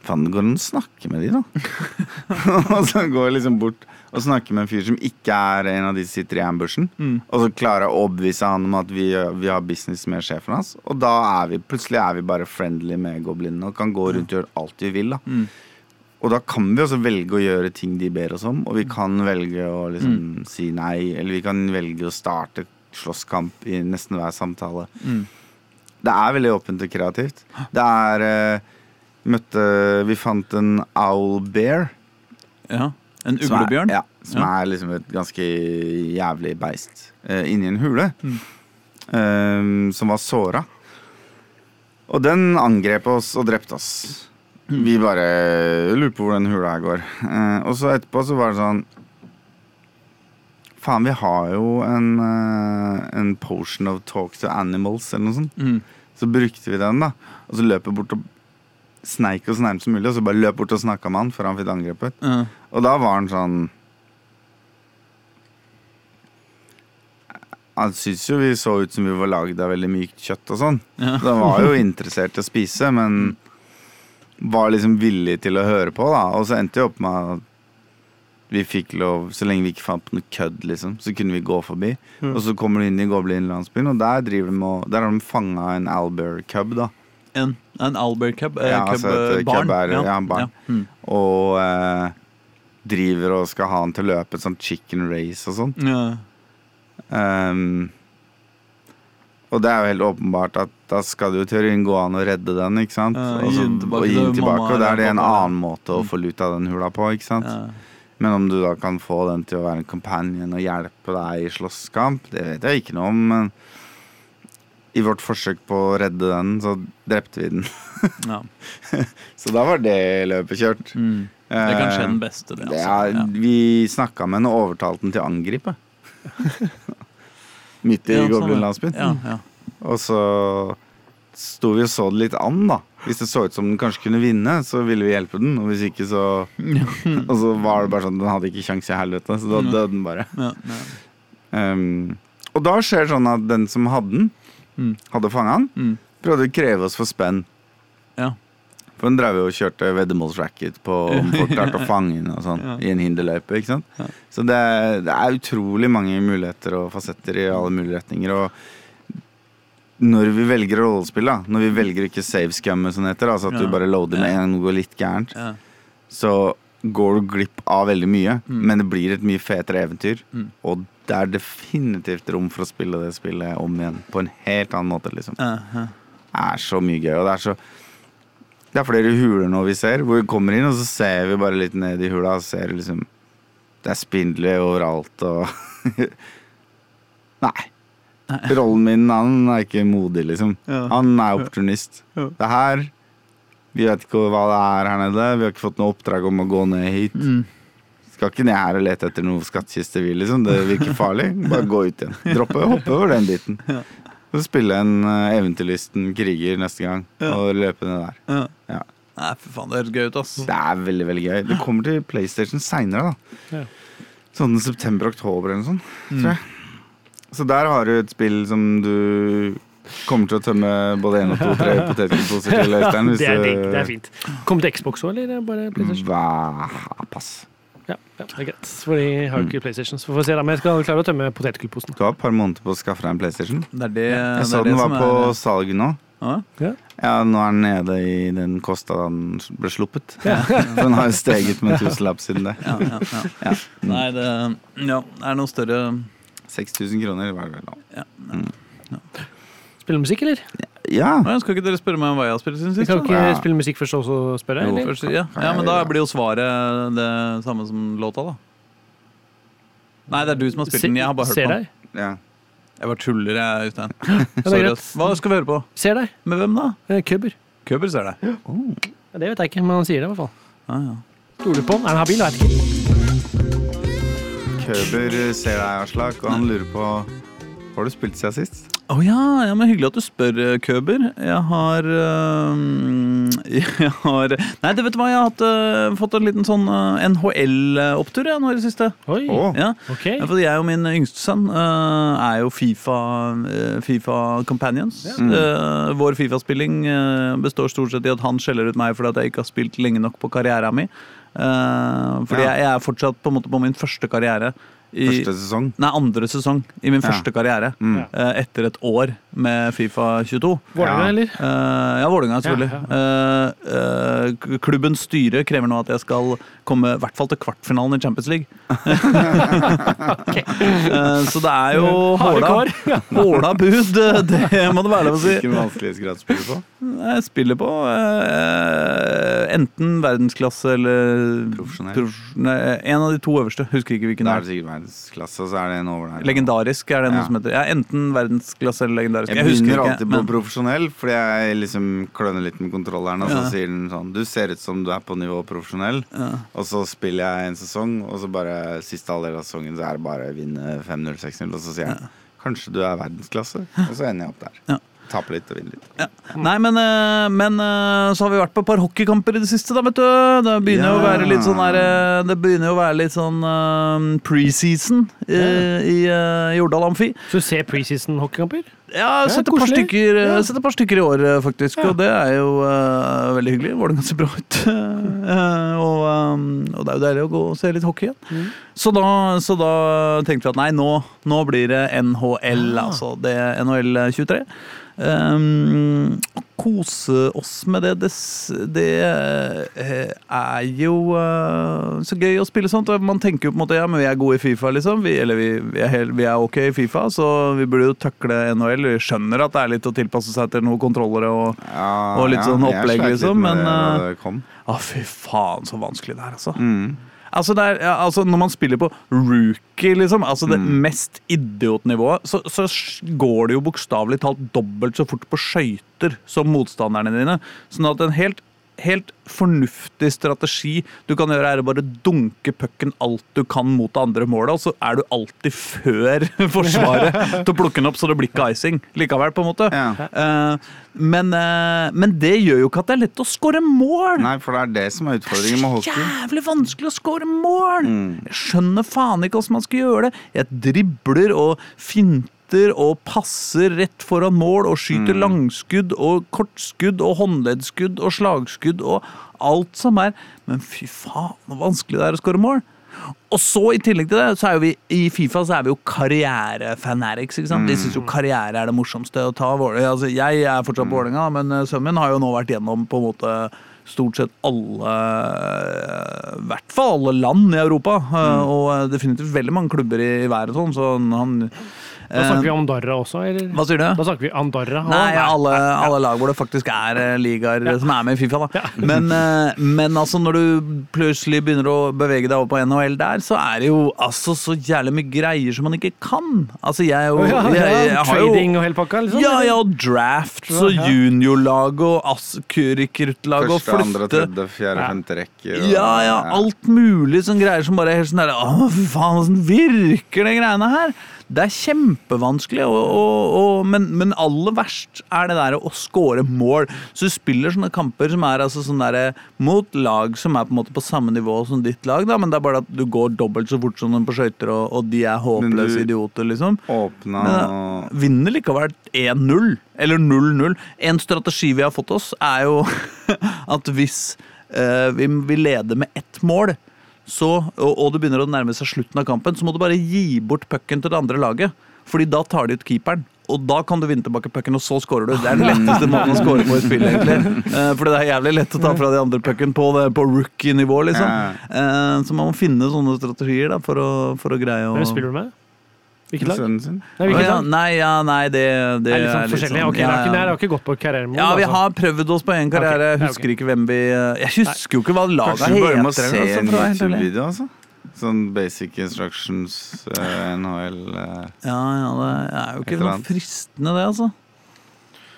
Faen, det går an å snakke med de, da. og så går jeg liksom bort og snakke med en fyr som ikke er en av de som sitter i ambushen. Mm. Og så klarer jeg å overbevise han om at vi, vi har business med sjefen hans. Og da er vi plutselig er vi bare friendly med goblinene og kan gå rundt og gjøre alt vi vil. da Mm. Og da kan vi også velge å gjøre ting de ber oss om, og vi kan velge å liksom si nei, eller vi kan velge å starte slåsskamp i nesten hver samtale. Mm. Det er veldig åpent og kreativt. Det er uh, møtte Vi fant en owl bear. ja. En som er- Ja, som Ja. er liksom et ganske jævlig beist Uh, inni en hule. Mm. eh, som var såra. Og den angrep oss og drepte oss. Mm. Vi bare lurer på hvor den hula her går. Uh, og så etterpå så var det sånn Faen, vi har jo en, eh, en potion of talk to animals, eller noe sånt. Mm. Så brukte vi den, da. Og så løper bort og sneik oss nærmest mulig, og så bare løp bort og snakka med han før han fikk angrepet. Ja. Og da var han sånn Han syntes jo vi så ut som vi var lagd av veldig mykt kjøtt og sånn. Ja. Så han var jo interessert i å spise, men var liksom villig til å høre på, da. Og så endte det opp med at vi fikk lov, så lenge vi ikke fant på noe kødd, liksom, så kunne vi gå forbi. Og så kommer du inn i Goblin-landsbyen, og der, driver de og, der har de fanga en Albert Cub, da. En, en Albert Cub? Eh, Ja, altså et eh, barn? er- ja, barn. Mm. Og eh, driver og skal ha han til å løpe et sånt chicken race og sånn. Ja. Um, og det er jo helt åpenbart at da skal det jo teorien gå an å redde den, ikke sant? Ja, og, så, og gi den tilbake, og da er det en annen måte å få lut av den hula på, ikke sant? Ja. Men om du da kan få den til å være en companion og hjelpe deg i slåsskamp, det vet jeg ikke noe om, men i vårt forsøk på å redde den, så drepte vi den. Ja. Så da var det løpet kjørt. Mm. Det er kanskje den beste, det. Altså. Ja. Vi snakka med henne og overtalte den til å angripe. Midt i Ja, sånn, ja. Goblinlandsbyen. Ja. Og så sto vi og så det litt an, da. Hvis det så ut som den kanskje kunne vinne, så ville vi hjelpe den. Og hvis ikke, så Og så var det bare sånn Den hadde ikke kjangs i helvete, så da Mm. døde den bare. Um, og da skjer det sånn at den som hadde den, Mm. hadde fanga han, Mm. prøvde å kreve oss for spenn. Ja. For den drev jo og kjørte veddemålsracket på om folk klarte å fange og sånn, Ja. i en hinderløype. ikke sant? Ja. Så det, det er utrolig mange muligheter og fasetter i alle mulige retninger. Og når vi velger rollespill, da, når vi velger ikke save scummet, som det heter, altså at du bare loader med en gang noe går litt gærent, Ja. så går du glipp av veldig mye. Mm. Men det blir et mye fetere eventyr. Mm. Og det er definitivt rom for å spille det spillet om igjen på en helt annen måte. liksom Uh -huh. Det er så mye gøy. Og det er så Det er flere huler nå vi ser, hvor vi kommer inn, og så ser vi bare litt ned i hula, og ser liksom Det er spindler overalt og Nei. Rollen min, han er ikke modig, liksom. Ja. Han er opportunist. Ja. Det her Vi vet ikke hva det er her nede. Vi har ikke fått noe oppdrag om å gå ned hit. Mm. Skal ikke ned her og lete etter noe skattkiste, vi, liksom. Det virker farlig. Bare gå ut igjen. Droppe, hoppe over den biten. Ja. Så spille en eh, eventyrlysten kriger neste gang, Ja. og løpe ned der. Ja. Ja. Nei, for faen, det høres gøy ut, ass. Det er veldig, veldig gøy. Det kommer til PlayStation seinere, da. Ja. Sånn september-oktober eller noe sånt, tror jeg. Så der har du et spill som du kommer til å tømme både én og to, tre potetgullposer til, Øystein. hvis Det er digg. Det er fint. Kom til Xbox òg, eller bare PlayStation? Hva? Pass. Ja, ja, det er greit. For jeg har jo ikke PlayStation, så får vi se se men jeg skal klare å tømme potetgullposen. Du har et par måneder på å skaffe deg en PlayStation. Det er det, Jeg så den var på er salg nå. Ja. Ja, nå er den nede i den kosta da den ble sluppet. For den har jo steget med en tusenlapp siden det. Ja, ja, ja. Ja. Nei, det, ja, er noe større 6000 kroner var det vel nå. ja. Spille musikk, eller? Ja! Å, Skal ikke dere spørre meg om hva jeg har spilt siden Vi sist? kan ikke Ja. spille musikk først og så spørre? Jo. Først, ja. ja, men da blir jo svaret det samme som låta, da. Nei, det er du som har spilt den. Jeg har bare hørt Ser på den. deg. ja. Jeg bare tuller, jeg, Øystein. Sorry. Hva skal vi høre på? Ser deg. Med hvem, da? Eh, Køber. Køber ser det. Ja, det vet jeg ikke, men han sier det i hvert fall. Ja, ja. Stoler på han. Er han habil? Vet ikke. Køber ser deg, Aslak, og han lurer på Har du spilt siden sist? Å ja, ja, men hyggelig at du spør, Køber. Jeg har øh, Jeg har Nei, det vet du hva, jeg har hatt, øh, fått en liten sånn øh, NHL-opptur nå i det siste. Oi, Ja. ok. Ja, for jeg og min yngste sønn øh, er jo Fifa, øh, FIFA Companions. Mm. Øh, vår Fifa-spilling øh, består stort sett i at han skjeller ut meg fordi at jeg ikke har spilt lenge nok på karrieren min. Fordi Ja. jeg, jeg er fortsatt på, en måte på min første karriere. I, første sesong. Nei, andre sesong i min Ja. første karriere. Mm. Uh, etter et år med Fifa 22. Vålerenga, Ja. eller? Uh, ja, Vålerenga, selvfølgelig. Ja, ja. Uh, k- klubbens styre krever nå at jeg skal komme i hvert fall til kvartfinalen i Champions League. Eh, så det er jo håla, håla bud, eh, det må det være lov å si. Hvilken vanskelighetsgrad spiller du på? Jeg spiller på eh, enten verdensklasse eller Profesjonell. prof- nei, En av de to øverste. Husker ikke hvilken det er det er. sikkert verdensklasse, så er det en over der. Legendarisk er det noe Ja. som heter. Ja, enten verdensklasse eller legendarisk. Jeg Jeg, begynner alltid på men- profesjonell, fordi jeg liksom klønner litt med kontrolleren, og så Ja. sier den sånn Du ser ut som du er på nivå profesjonell, ja. og så spiller jeg en sesong, og så bare siste halvdel av sesongen så er det bare å vinne 5-0, 6-0, og så sier jeg Kanskje du er verdensklasse? Og så ender jeg opp der. Ja. Taper litt og vinner litt. Ja. Nei, men, eh, men eh, så har vi vært på et par hockeykamper i det siste, da, vet du. Det begynner jo å være litt sånn der, eh, Det begynner jo å være litt sånn preseason i, i i Jordal Amfi. Så du ser preseason hockeykamper? Ja, Ja, sett et, par Ja. et par stykker i år, faktisk. Ja. Og det er jo uh, veldig hyggelig. Vålerenga ser bra ut. Og, um, og det er jo deilig å gå og se litt hockey igjen. Mm. Så, da, så da tenkte vi at nei, nå, nå blir det NHL, Ja. altså. Det er NHL 23. Um, kose oss med det. Det, det eh, er jo uh, så gøy å spille sånt. Man tenker jo på en måte ja, men vi er gode i Fifa, liksom. Vi, eller vi, vi, er helt, vi er ok i Fifa, så vi burde jo takle NHL. Vi skjønner at det er litt å tilpasse seg til noen kontrollere og Ja, Og litt sånn jeg opplegg, liksom, men, det da eh, det kom. Fy faen, så vanskelig det er, altså. Mm. Altså, er, altså Når man spiller på rookie, liksom, altså det Mm. mest idiotnivået, så, så går det jo bokstavelig talt dobbelt så fort på skøyter som motstanderne dine. Sånn at en helt, helt fornuftig strategi du kan gjøre, er å bare dunke pucken alt du kan mot det andre målet, og så er du alltid før forsvaret til å plukke den opp, så det blir ikke icing likevel, på en måte. Ja. Eh, men, eh, men det gjør jo ikke at det er lett å skåre mål. Nei, for det er det som er utfordringen med hockey. Jævlig vanskelig å score mål! Mm. Jeg skjønner faen ikke hvordan man skal gjøre det. Jeg dribler og finter og passer rett foran mål og skyter Mm. langskudd og kortskudd og håndleddskudd og slagskudd og alt som er. Men fy faen, hvor vanskelig det er å skåre mål. Og så I tillegg til det, så er vi i Fifa så er vi jo karrierefanatics. ikke sant? De syns jo karriere er det morsomste å ta. Altså, jeg er fortsatt på Vålerenga, men eh, sønnen min har jo nå vært gjennom på en måte stort sett alle I hvert fall alle land i Europa. Mm. Og eh, definitivt veldig mange klubber i, i og sånn. Så han Da snakker vi eh, om Andorra også, eller? Hva sier du? Da snakker vi Andorra. Nei, Nei, alle, alle lag hvor det faktisk er ligaer ligaer som er med i Fifa. da. Men, eh, men altså når du plutselig begynner å bevege deg over på NHL der, så er det jo altså så jævlig mye greier som man ikke kan. Altså jeg er jo ja, jeg, ja, jeg har jo Trading og hele pakka, liksom? ja, ja, og drafts og ja. juniorlag og rekruttlag og flytte Første, andre, tredje, fjerde, femte rekker. og- ja, ja, alt mulig sånn greier som bare er helt sånn der Å, fy faen, åssen virker de greiene her? Det er kjempevanskelig, og, og, og, men, men aller verst er det der å score mål. Så du spiller sånne kamper som er altså sånn der, mot lag som er på en måte på samme nivå som ditt lag, da, men det er bare at du går dobbelt så fort som dem på skøyter, og, og de er håpløse idioter, liksom. Åpna Men, vinner likevel 1-0, eller 0-0. En strategi vi har fått oss, er jo at hvis uh, vi, vi leder med ett mål, så, og, og det begynner å nærme seg slutten av kampen, så må du bare gi bort pucken til det andre laget. Fordi da tar de ut keeperen. Og da kan du vinne tilbake pucken, og så scorer du. Det er den letteste måten å score på i spillet, egentlig. For det er jævlig lett å ta fra de andre pucken på, det- på rookie-nivå, liksom. Eh, så man må finne sånne strategier da, for å, for å greie å Hvem spiller du med? Hvilket lag? sønnen sin. Nei, hvilket ja, lag? nei, ja, nei, det, det er litt sånn litt forskjellig. sånn- Ok, ja, dere har ikke- ja. dere har ikke gått på karrieremål? Ja, vi altså. har prøvd oss på en karriere. Jeg husker ikke hvem vi Jeg husker jo ikke hva laga Kanskje du bare må heter. se altså, en. YouTube-video, altså. Sånn basic instructions, uh, NHL uh, Ja, ja, det er jo ikke noe fristende, det, altså.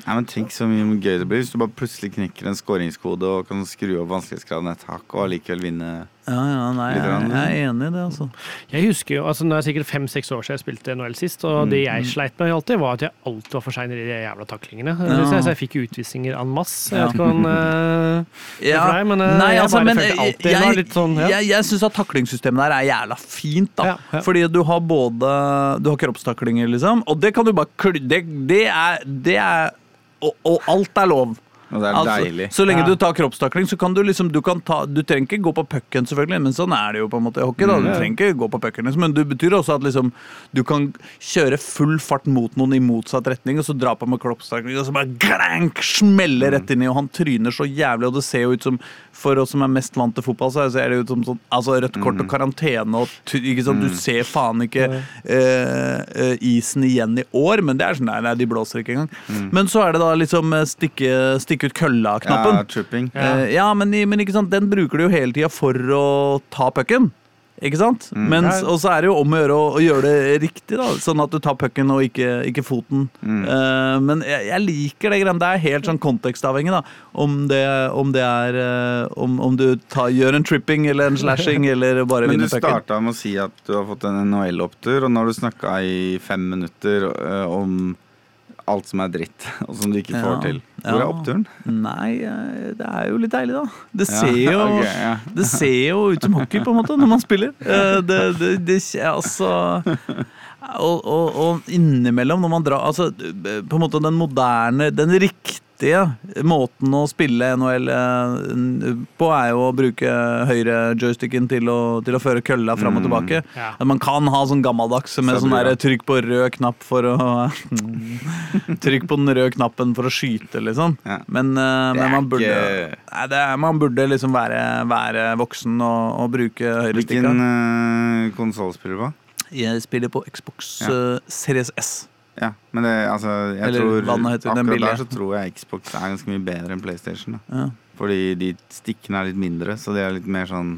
Nei, men Tenk så mye gøy det blir hvis du bare plutselig knekker en skåringskode og kan skru opp vanskelighetsgraden et hakk og allikevel vinne. Ja, ja, nei, jeg, jeg er enig i det, altså. Jeg husker jo, altså Nå er det sikkert fem-seks år siden jeg spilte NHL sist, og det jeg sleit med alltid, var at jeg alltid var for sein i de jævla taklingene. Ja. Så jeg fikk utvisninger en masse. Jeg vet ikke hvordan eh, det er for deg, men eh, nei, jeg altså, bare men følte alltid jeg, litt sånn ja. jeg, jeg syns at taklingssystemet der er jævla fint, da. Ja, ja. Fordi du har både Du har kroppstaklinger, liksom, og det kan du bare Det, det er, det er og, og alt er lov. Og det er Altså, deilig. Så lenge du tar kroppstakling, så kan du liksom Du, kan ta, du trenger ikke gå på pucken, selvfølgelig, men sånn er det jo på en måte i hockey. da Du Mm. trenger ikke gå på pucken, liksom, men det betyr også at liksom du kan kjøre full fart mot noen i motsatt retning, og så dra på med kroppstakling, og så bare glank, smelle rett inn i, og han tryner så jævlig, og det ser jo ut som For oss som er mest vant til fotball, så ser det ut som sånn Altså rødt kort og karantene og ikke sant? Du ser faen ikke eh, eh, isen igjen i år, men det er sånn nei, nei, de blåser ikke engang. Men så er det da liksom stikke, stikke, stikke ut kølla-knappen. Ja, tripping. Ja. Eh, ja, men, men ikke sant, den bruker du jo hele tida for å ta pucken. Ikke sant? Mens, og så er det jo om å gjøre å, å gjøre det riktig, da, sånn at du tar pucken og ikke, ikke foten. Eh, men jeg, jeg liker det greiene. Det er helt sånn kontekstavhengig, da. Om det, om det er uh, Om, om du tar, gjør en tripping eller en slashing eller bare Men du vinner pucken. starta med å si at du har fått en NHL-opptur, og nå har du snakka i fem minutter uh, om alt som er dritt, og som du ikke får Ja, til. Hvor er oppturen? Nei, eh, det er jo litt deilig, da. Det Ja, ser jo okay, ja. Det ser jo ut som hockey, på en måte, når man spiller. Eh, Det, det, det, altså og, og, og innimellom, når man drar Altså, på en måte den moderne, den riktige måten å spille NHL eh, på, er jo å bruke høyre joysticken til å, til å føre kølla fram og tilbake. Ja. Man kan ha sånn gammeldags med Så sånn trykk på rød knapp for å Trykk på den røde knappen for å skyte, liksom. Ja. Men, eh, men man burde ikke- Nei, det er, Man burde liksom være, være voksen og, og bruke høyrestikka. Hvilken uh, konsoll spiller du på? Jeg spiller på Xbox Ja. eh, Series S. Ja, men det, altså, jeg Eller tror akkurat der så tror jeg Xbox er ganske mye bedre enn PlayStation. Da. Ja. Fordi de stikkene er litt mindre, så det er litt mer sånn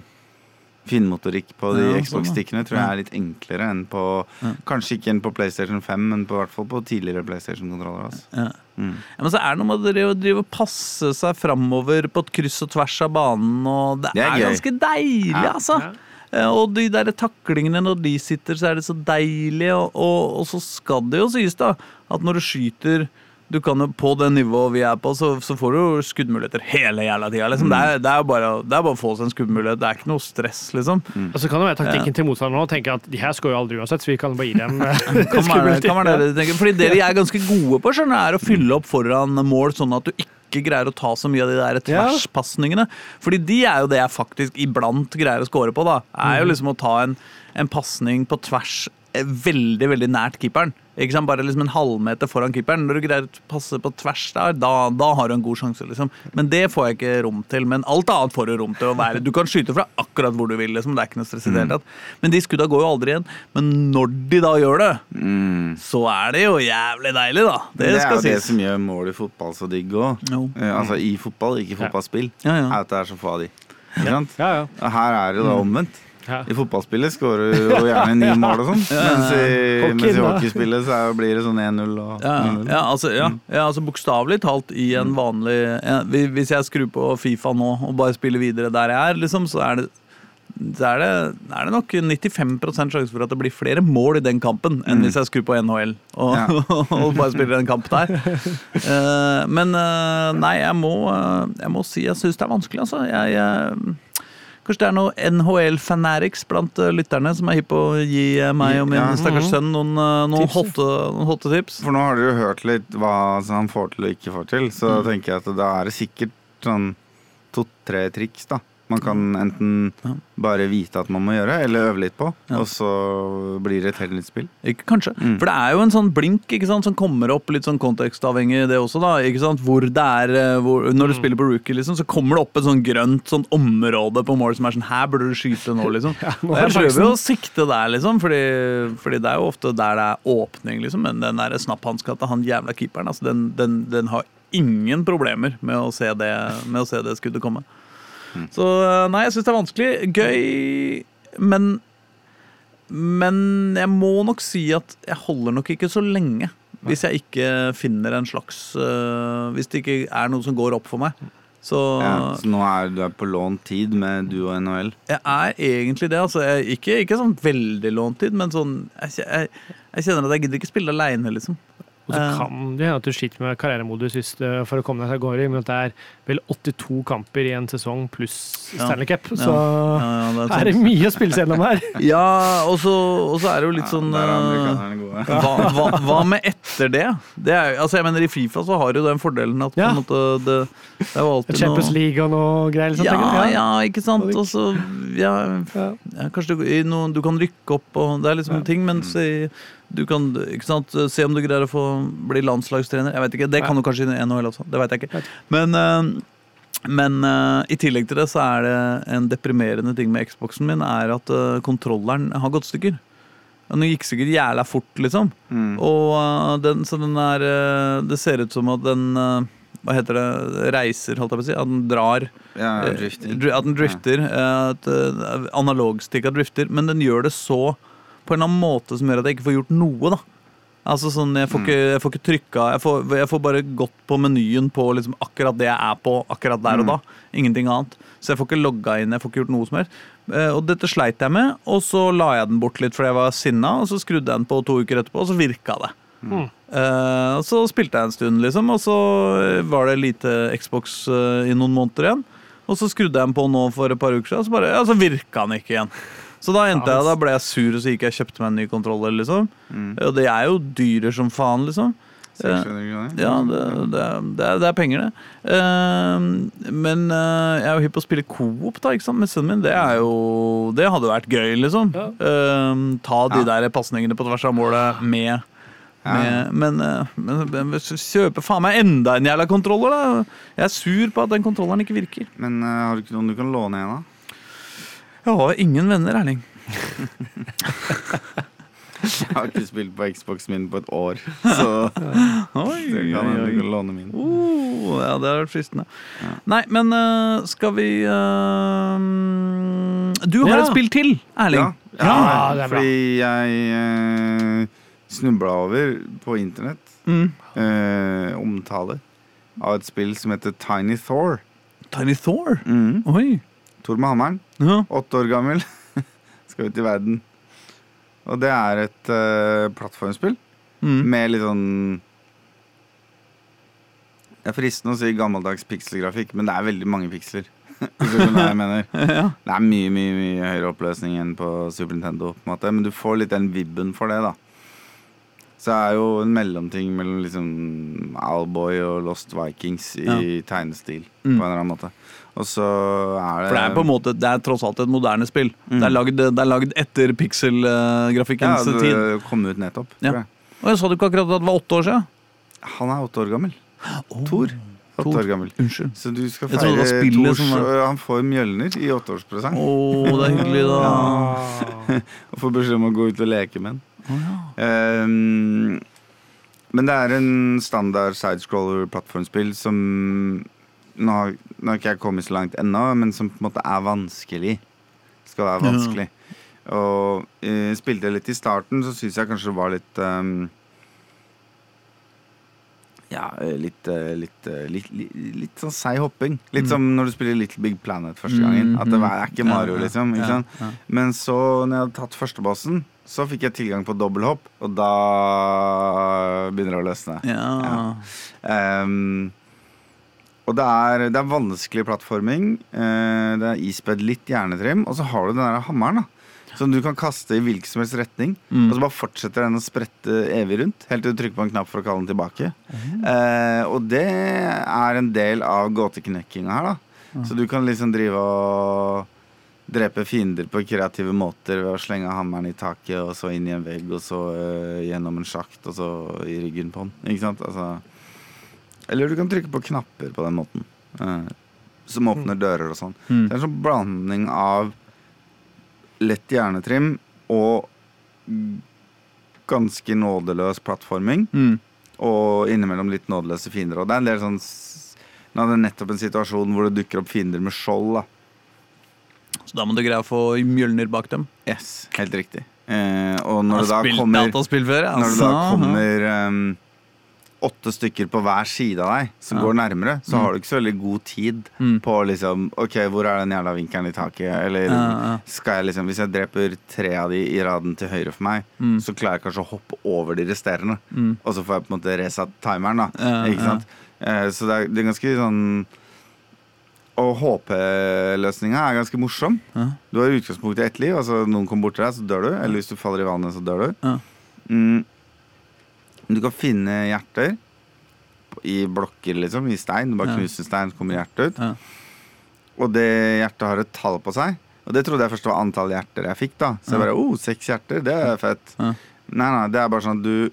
Finmotorikk på de Ja, sånn, Xbox-stikkene tror jeg er litt enklere enn på Ja. Kanskje ikke enn på PlayStation 5, men på hvert fall på tidligere PlayStation-kontroller. Altså. Ja. Mm. Ja, men så er det noe med å drive, drive og passe seg framover på et kryss og tvers av banen, og det, Det er er, ganske deilig, Ja. altså. Eh, Og de der taklingene, når de sitter, så er det så deilig. Og, og, og så skal det jo sies, da, at når du skyter du kan jo På det nivået vi er på, så, så får du jo skuddmuligheter hele jævla tida. Liksom. Det, er, det, er bare, det er bare å få seg en skuddmulighet. Det er ikke noe stress, liksom. Og så kan det være taktikken til motstanderen å tenke at de her skårer jo aldri uansett, så vi kan bare gi dem skuddmuligheter. Dere tenker. Fordi det de er ganske gode på, skjønner, er å fylle opp foran mål, sånn at du ikke greier å ta så mye av de der Ja. tverspasningene. Fordi de er jo det jeg faktisk iblant greier å score på. da Er jo liksom å ta en, en pasning på tvers eh, veldig, veldig nært keeperen. Ikke sant? Bare liksom en halvmeter foran keeperen. Når du greier å passe på tvers der, da, da har du en god sjanse. liksom Men det får jeg ikke rom til. Men alt annet får du rom til å være. Du kan skyte fra akkurat hvor du vil. liksom Det er ikke noe stress i det hele tatt. Men de skudda går jo aldri igjen. Men når de da gjør det, Mm. så er det jo jævlig deilig, da. Det, Det, er jo det som gjør mål i fotball så digg òg. Jo. altså i fotball, ikke i fotballspill. Ja, ja. Er at det er så få av de. Ikke sant? Ja, ja. Her er det jo da omvendt. Ja. I fotballspillet skårer du jo gjerne ni mål og sånn. Mens i, mens i hockeyspillet så er- blir det sånn 1-0 og Ja, 0-0. ja, altså, ja, ja, altså bokstavelig talt i en vanlig ja, Hvis jeg skrur på Fifa nå og bare spiller videre der jeg er, liksom, så er det så er det, er det nok 95% sjanse for at det blir flere mål i den kampen enn Mm. hvis jeg skrur på NHL og, Ja. og bare spiller en kamp der. Uh, men uh, nei, jeg må, uh, jeg må si jeg syns det er vanskelig, altså. Jeg, jeg, Kanskje det er noe NHL-fanatics blant eh, lytterne som er hypp på å gi eh, meg og min Ja. stakkars sønn noen, eh, noen, hotte, noen hotte tips. For nå har dere jo hørt litt hva han får til og ikke får til, så Mm. tenker jeg at da er det sikkert sånn to-tre triks, da. Man kan enten Ja. bare vite at man må gjøre, eller øve litt på, Ja. og så blir det et helt nytt spill. Ikke, kanskje. Mm. For det er jo en sånn blink ikke sant, som kommer opp, litt sånn kontekstavhengig det også, da. Ikke sant? Hvor det er, eh, hvor, Når du spiller på rookie, liksom, så kommer det opp et sånn grønt sånn område på mål som er sånn Her burde du skyte nå, liksom. nå er jeg prøver jo å sikte der, liksom, fordi, fordi det er jo ofte der det er åpning, liksom. Men den der snapphanska til han jævla keeperen, altså, den, den, den har ingen problemer med å se det, med å se det skuddet komme. Så eh, nei, jeg syns det er vanskelig. Gøy, men Men jeg må nok si at jeg holder nok ikke så lenge. Hvis jeg ikke finner en slags uh, Hvis det ikke er noe som går opp for meg. Så Ja, så nå er du er på lånt tid med du og NHL. jeg er egentlig det. Altså, jeg, ikke, ikke sånn veldig lånt tid, men sånn jeg, jeg, jeg kjenner at jeg gidder ikke spille aleine, liksom. Og så Eh. kan det hende at du sliter med karrieremodus hvis det- for å komme deg av gårde, men at det er vel 82 kamper i en sesong pluss Stanley Cup. Ja. Så Ja, ja, det er er det mye å spille seg gjennom her. Ja, og så, og så er det jo litt sånn gode. hva, hva, hva med etter det? det er, altså jeg mener I Fifa så har du den fordelen at på Ja. en måte, det, det er jo alltid Champions noe League og noe greier. Liksom, Ja, ja, ikke sant. Og så ja, Kanskje du, i noe, du kan rykke opp og Det er liksom Ja. ting, men se, du kan ikke sant, se om du greier å få bli landslagstrener. Jeg vet ikke, Det kan du kanskje i NHL også. Det vet jeg ikke. Men, eh, men eh, i tillegg til det så er det en deprimerende ting med Xboxen min, er at eh, kontrolleren har gått stykker. Den gikk sikkert jævla fort, liksom. Mm. Og den, så den er Det ser ut som at den Hva heter det? Reiser, holdt jeg på å si. At den drar. Ja, drifter. At den drifter. Ja. At analogstikka drifter. Men den gjør det så på en eller annen måte som gjør at jeg ikke får gjort noe, da. Altså sånn, Jeg får Mm. ikke, jeg får ikke trykka jeg får, jeg får bare gått på menyen på liksom akkurat det jeg er på akkurat der og Mm. da. Ingenting annet. Så jeg får ikke logga inn, jeg får ikke gjort noe som helst. Eh, Og dette sleit jeg med, og så la jeg den bort litt fordi jeg var sinna, og så skrudde jeg den på to uker etterpå, og så virka det. Mm. Uh, så spilte jeg en stund, liksom, og så var det lite Xbox uh, i noen måneder igjen. Og så skrudde jeg den på nå for et par uker siden, og så, bare, ja, så virka den ikke igjen. Så da endte jeg, da ble jeg sur, og så gikk jeg og kjøpte meg en ny kontroller, liksom. Mm. Og det er jo dyre som faen, liksom. 600 kroner. Ja, det, det, er- det, er, det er penger, det. Eh, men eh, jeg er jo hypp på å spille coop da, ikke sant, med sønnen min. Det er jo Det hadde vært gøy, liksom. Ja. Eh, ta de Ja. der pasningene på tvers av målet med Ja. med, men, eh, men, men hvis faen meg enda en jævla kontroller, da. Jeg er sur på at den kontrolleren ikke virker. Men uh, har du ikke noen du kan låne en av? Jeg har ingen venner, Erling. Jeg har ikke spilt på Xboxen min på et år, så Oi, det kan hende du kan låne min. Oh, ja, det hadde vært fristende. Ja. Nei, men uh, skal vi uh, Du har Ja. et spill til, Erling. Ja, det er bra. fordi jeg uh, snubla over på internett Mm. uh, omtale av et spill som heter Tiny Thor. Tiny Thor. Mm. Oi. Thor med hammeren. Ja. Åtte år gammel. Skal ut i verden. Og det er et uh, plattformspill Mm. med litt sånn Det er fristende å si gammeldags pikselgrafikk, men det er veldig mange piksler. Ja. Det er mye mye, mye høyere oppløsning enn på Super Nintendo, på måte. men du får litt den vibben for det. da Så det er jo en mellomting mellom liksom Owlboy og Lost Vikings i Ja. tegnestil. Mm. På en eller annen måte Og så er det For det er på en måte Det er tross alt et moderne spill. Mm. Det, er lagd, det er lagd etter ja, pikselgrafikkens det tid. kom ut nettopp. Ja. Og jeg sa du ikke akkurat at det var åtte år siden? Han er åtte år gammel. Oh. Thor. Åtte Thor. år gammel. Unnskyld. Så du skal feire Thors var- øh, Han får Mjølner i åtteårspresang. Å, det er hyggelig, da. Og får beskjed om å gå ut og leke med den. Oh, ja. um, men det er en standard sidescroller-plattformspill som nå har, nå har ikke jeg kommet så langt ennå, men som på en måte er vanskelig. Skal være Ja. vanskelig. Og uh, spilte jeg litt i starten, så syns jeg kanskje det var litt um, Ja, ja, litt, eh, litt, eh, litt, litt, litt sånn seig hopping. Litt Mm. som når du spiller Little Big Planet første gangen. At det er ikke Mario, Ja, ja, liksom. Ikke? Men så, når jeg hadde tatt førstebassen, så fikk jeg tilgang på dobbelthopp, og da begynner det å løsne. Ja. Ehm, og det er, det er vanskelig plattforming. eh, det er ispedd litt hjernetrim, og så har du den der hammeren. da Som du kan kaste i hvilken som helst retning. Mm. Og så bare fortsetter den å sprette evig rundt, helt til du trykker på en knapp for å kalle den tilbake. Eh, og det er en del av gåteknekkinga her, da. Så du kan liksom drive og drepe fiender på kreative måter ved å slenge hammeren i taket, og så inn i en vegg, og så eh, gjennom en sjakt, og så i ryggen på den. Ikke sant? Altså eller du kan trykke på knapper på den måten. Uh, som åpner dører og sånn. Mm. Det er en sånn blanding av lett hjernetrim og ganske nådeløs plattforming. Mm. Og innimellom litt nådeløse fiender. Og det er en del sånn Nå hadde jeg nettopp en situasjon hvor det dukker opp fiender med skjold. da Så da må du greie å få mjølner bak dem. Yes, helt riktig. Eh, og når det da kommer før, altså. Når det da altså. kommer ehm, åtte stykker på hver side av deg som Ja. går nærmere, så har du ikke så veldig god tid Mm. på liksom Ok, hvor er den jævla vinkelen i taket? Eller Ja, ja. skal jeg liksom Hvis jeg dreper tre av de i raden til høyre for meg, Mm. så klarer jeg kanskje å hoppe over de resterende. Mm. Og så får jeg på en måte resatt timeren, da. Ikke sant? Eh, så det er, det er ganske sånn Og HP-løsninga er ganske morsom. Du har i ett liv. Altså Noen kommer bort til deg, så dør du. Eller hvis du faller i vannet, så dør du. Ja. Du kan finne hjerter i blokker, liksom. I stein. Du bare knuser stein, så kommer hjertet ut. Ja. Og det hjertet har et tall på seg. Og det trodde jeg først var antall hjerter jeg fikk. da Så jeg bare, oh, seks hjerter, det er fett. Nei, nei, det er bare sånn at du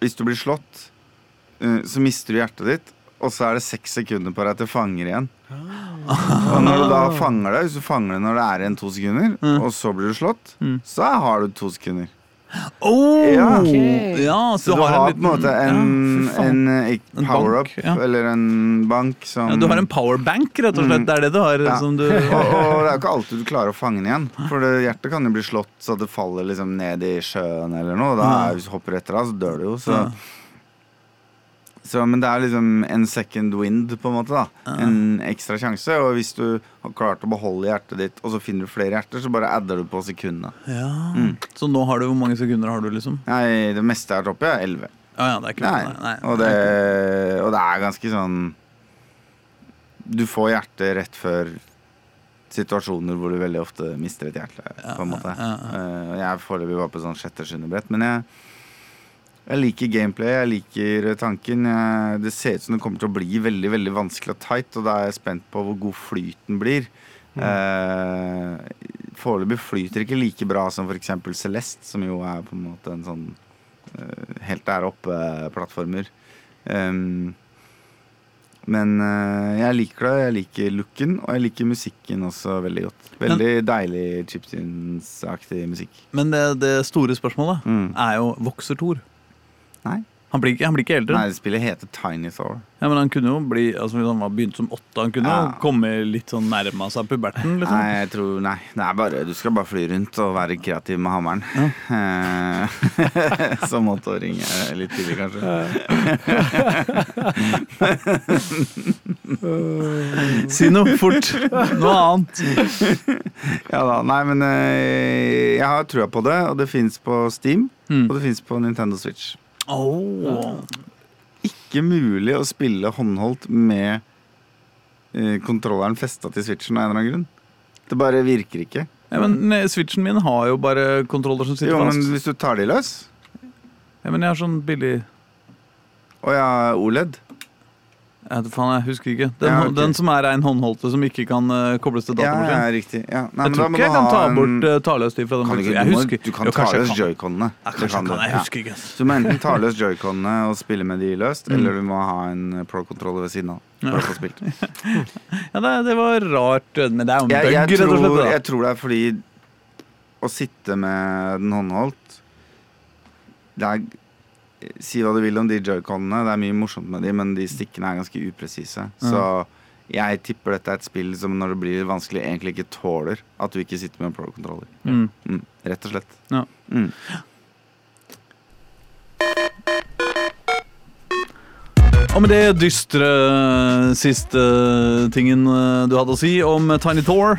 Hvis du blir slått, eh, så mister du hjertet ditt. Og så er det seks sekunder på deg til fanger igjen. Og når du da fanger deg, hvis du fanger det når det er igjen to sekunder, og så blir du slått, Mm. så har du to sekunder. Oh! Ja. ja, Så du har, på en måte en, ja, en, eh, En power-up, ja. eller en bank som ja, Du har en powerbank, rett og slett. Mm. Det er det du har. Ja. Som du, og, og det er jo ikke alltid du klarer å fange den igjen. For det, hjertet kan jo bli slått så det faller liksom ned i sjøen eller noe. Da, Ja. Hvis du hopper etter deg, så dør du jo. Så, Ja. Så, men det er liksom en second wind, på en måte. da Ja. En ekstra sjanse. Og hvis du har klart å beholde hjertet ditt, og så finner du flere hjerter, så bare adder du på sekundene. ja. Mm. Så nå har du Hvor mange sekunder har du, liksom? Nei, det meste har oppi, er elleve. Ja, ja, det er Nei. noe. Nei, Og, det, og det er ganske sånn Du får hjertet rett før situasjoner hvor du veldig ofte mister et hjerte. Ja, på en måte ja, ja. Eh, Jeg foreløpig bare på sånn sjette-sjuende brett, men jeg, jeg liker gameplay, jeg liker tanken. Det ser ut som det kommer til å bli veldig veldig vanskelig og tight, og da er jeg spent på hvor god flyten blir. Eh, foreløpig flyter ikke like bra som f.eks. Celeste, som jo er på en måte en sånn eh, helt der oppe-plattformer. Um, men uh, jeg liker det. Jeg liker looken, og jeg liker musikken også veldig godt. Veldig deilig chiptunes-aktig musikk. Men det, det store spørsmålet Mm. er jo Vokser Thor? Nei. Han blir ikke, han blir ikke eldre. Nei, spillet heter Tiny Thor. Ja, men han kunne jo bli altså Hvis han var begynt som åtte, han kunne Ja. jo komme litt sånn nærma seg puberten. liksom Nei, jeg tror Nei, det er bare Du skal bare fly rundt og være kreativ med hammeren. Ja. Som åtteåring er litt tidlig, kanskje. Si noe fort! Noe annet. Ja da, Nei, men eh, jeg har trua på det, og det fins på Steam, Mm. og det fins på Nintendo Switch. Oh. Ikke mulig å spille håndholdt med eh, kontrolleren festa til switchen av en eller annen grunn. Det bare virker ikke. Ja, men Switchen min har jo bare kontroller som sitter Jo, men hvis du tar de løs Ja, men jeg har sånn billig Å ja, OLED. Faen, jeg husker ikke. Den, Ja, okay. den som er en håndholdte som ikke kan uh, kobles til Ja, ja, riktig. Ja. Nei, jeg men tror ikke jeg kan ta bort uh, taløst fra den. Kan ikke, jeg husker. du kan Jo, ta løs joyconene. Ja, kanskje kan jeg husker ikke. Så du må enten ta løs joyconene og spille med de løst, Mm. eller du må ha en pro-controller ved siden av. Ja, det, det var rart, men det er jo en Jeg, jeg, tror, slett. jeg tror det er fordi å sitte med den håndholdt Det er Si hva du vil om de joyconene, det er mye morsomt med de, men de stikkene er ganske upresise. Så jeg tipper dette er et spill som når det blir vanskelig, egentlig ikke tåler at du ikke sitter med en pro-controller. Mm. Mm, rett og slett. Ja. Mm. Og med det dystre siste tingen eh, du hadde å si om Tiny Tour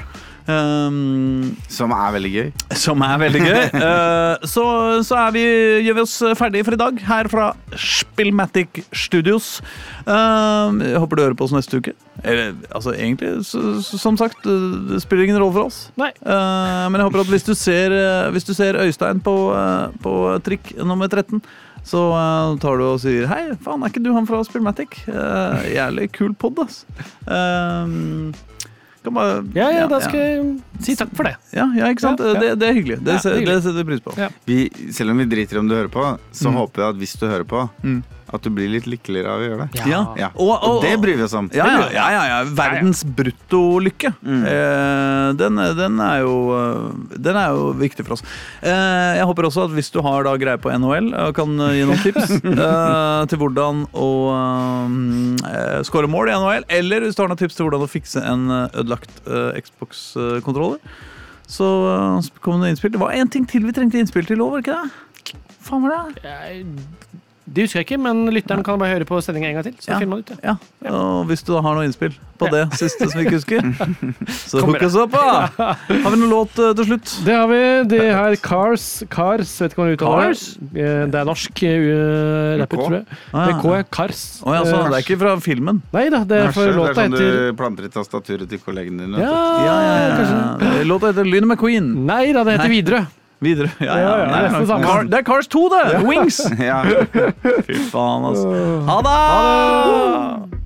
ehm, Som er veldig gøy. som er veldig gøy. uh, så, så er vi, gjør vi oss ferdige for i dag her fra Spillmatic Studios. Uh, jeg håper du hører på oss neste uke. Eller, altså egentlig, så, som sagt, det spiller ingen rolle for oss. Nei. Uh, men jeg håper at hvis du ser, eh, hvis du ser Øystein på, på trikk nummer 13, så uh, tar du og sier Hei, faen, er ikke du han fra Spillmatic? Uh, jævlig kul pod, ass. Kan bare, Ja, ja, da skal jeg si takk for det. ja, ja, ikke sant? Ja, ja. Det, det er hyggelig. Det, Ja, se- det setter vi pris på. Ja. Vi, selv om vi driter i om du hører på, så Mm. håper jeg at hvis du hører på, Mm. At du blir litt lykkeligere av å gjøre det. Ja. Ja. Og, Og det bryr vi oss om. ja, ja, ja, ja. Verdens bruttolykke. Mm. Eh, den, den, er jo, eh, den er jo viktig for oss. Eh, jeg håper også at hvis du har da greie på NHL, og kan eh, gi noen tips eh, til hvordan å eh, score mål i NHL, eller hvis du har noen tips til hvordan å fikse en eh, ødelagt eh, Xbox-kontroller, så eh, kom det innspill. Det var én ting til vi trengte innspill til òg, var det ikke det? Faen var det? Det husker jeg ikke, men lytteren kan bare høre på sendinga en gang til. Så Ja. ut ja. Ja, og hvis du da har noe innspill på det siste som vi ikke husker, så oss opp, da! Har vi noen låt eh, til slutt? Det har vi. Det her Cars. Cars, vet ikke hva man uttaler Cars? det. Eh, Det er norsk uh, rapper, tror jeg. Ah, Det er K. Cars. Oh, ja, så Eh, det er ikke fra filmen? Nei da, det er for Kanskje det er låta sånn du planter i tastaturet til kollegene dine. Ja, Ja, ja, ja. Låta heter Lynet McQueen. Nei da, det heter. Widerøe. Videre. Ja, ja, Ja, Nei, det, er. Car, det er Cars 2, det! Wings! ja. Fy faen, altså. Ha det! Ha det!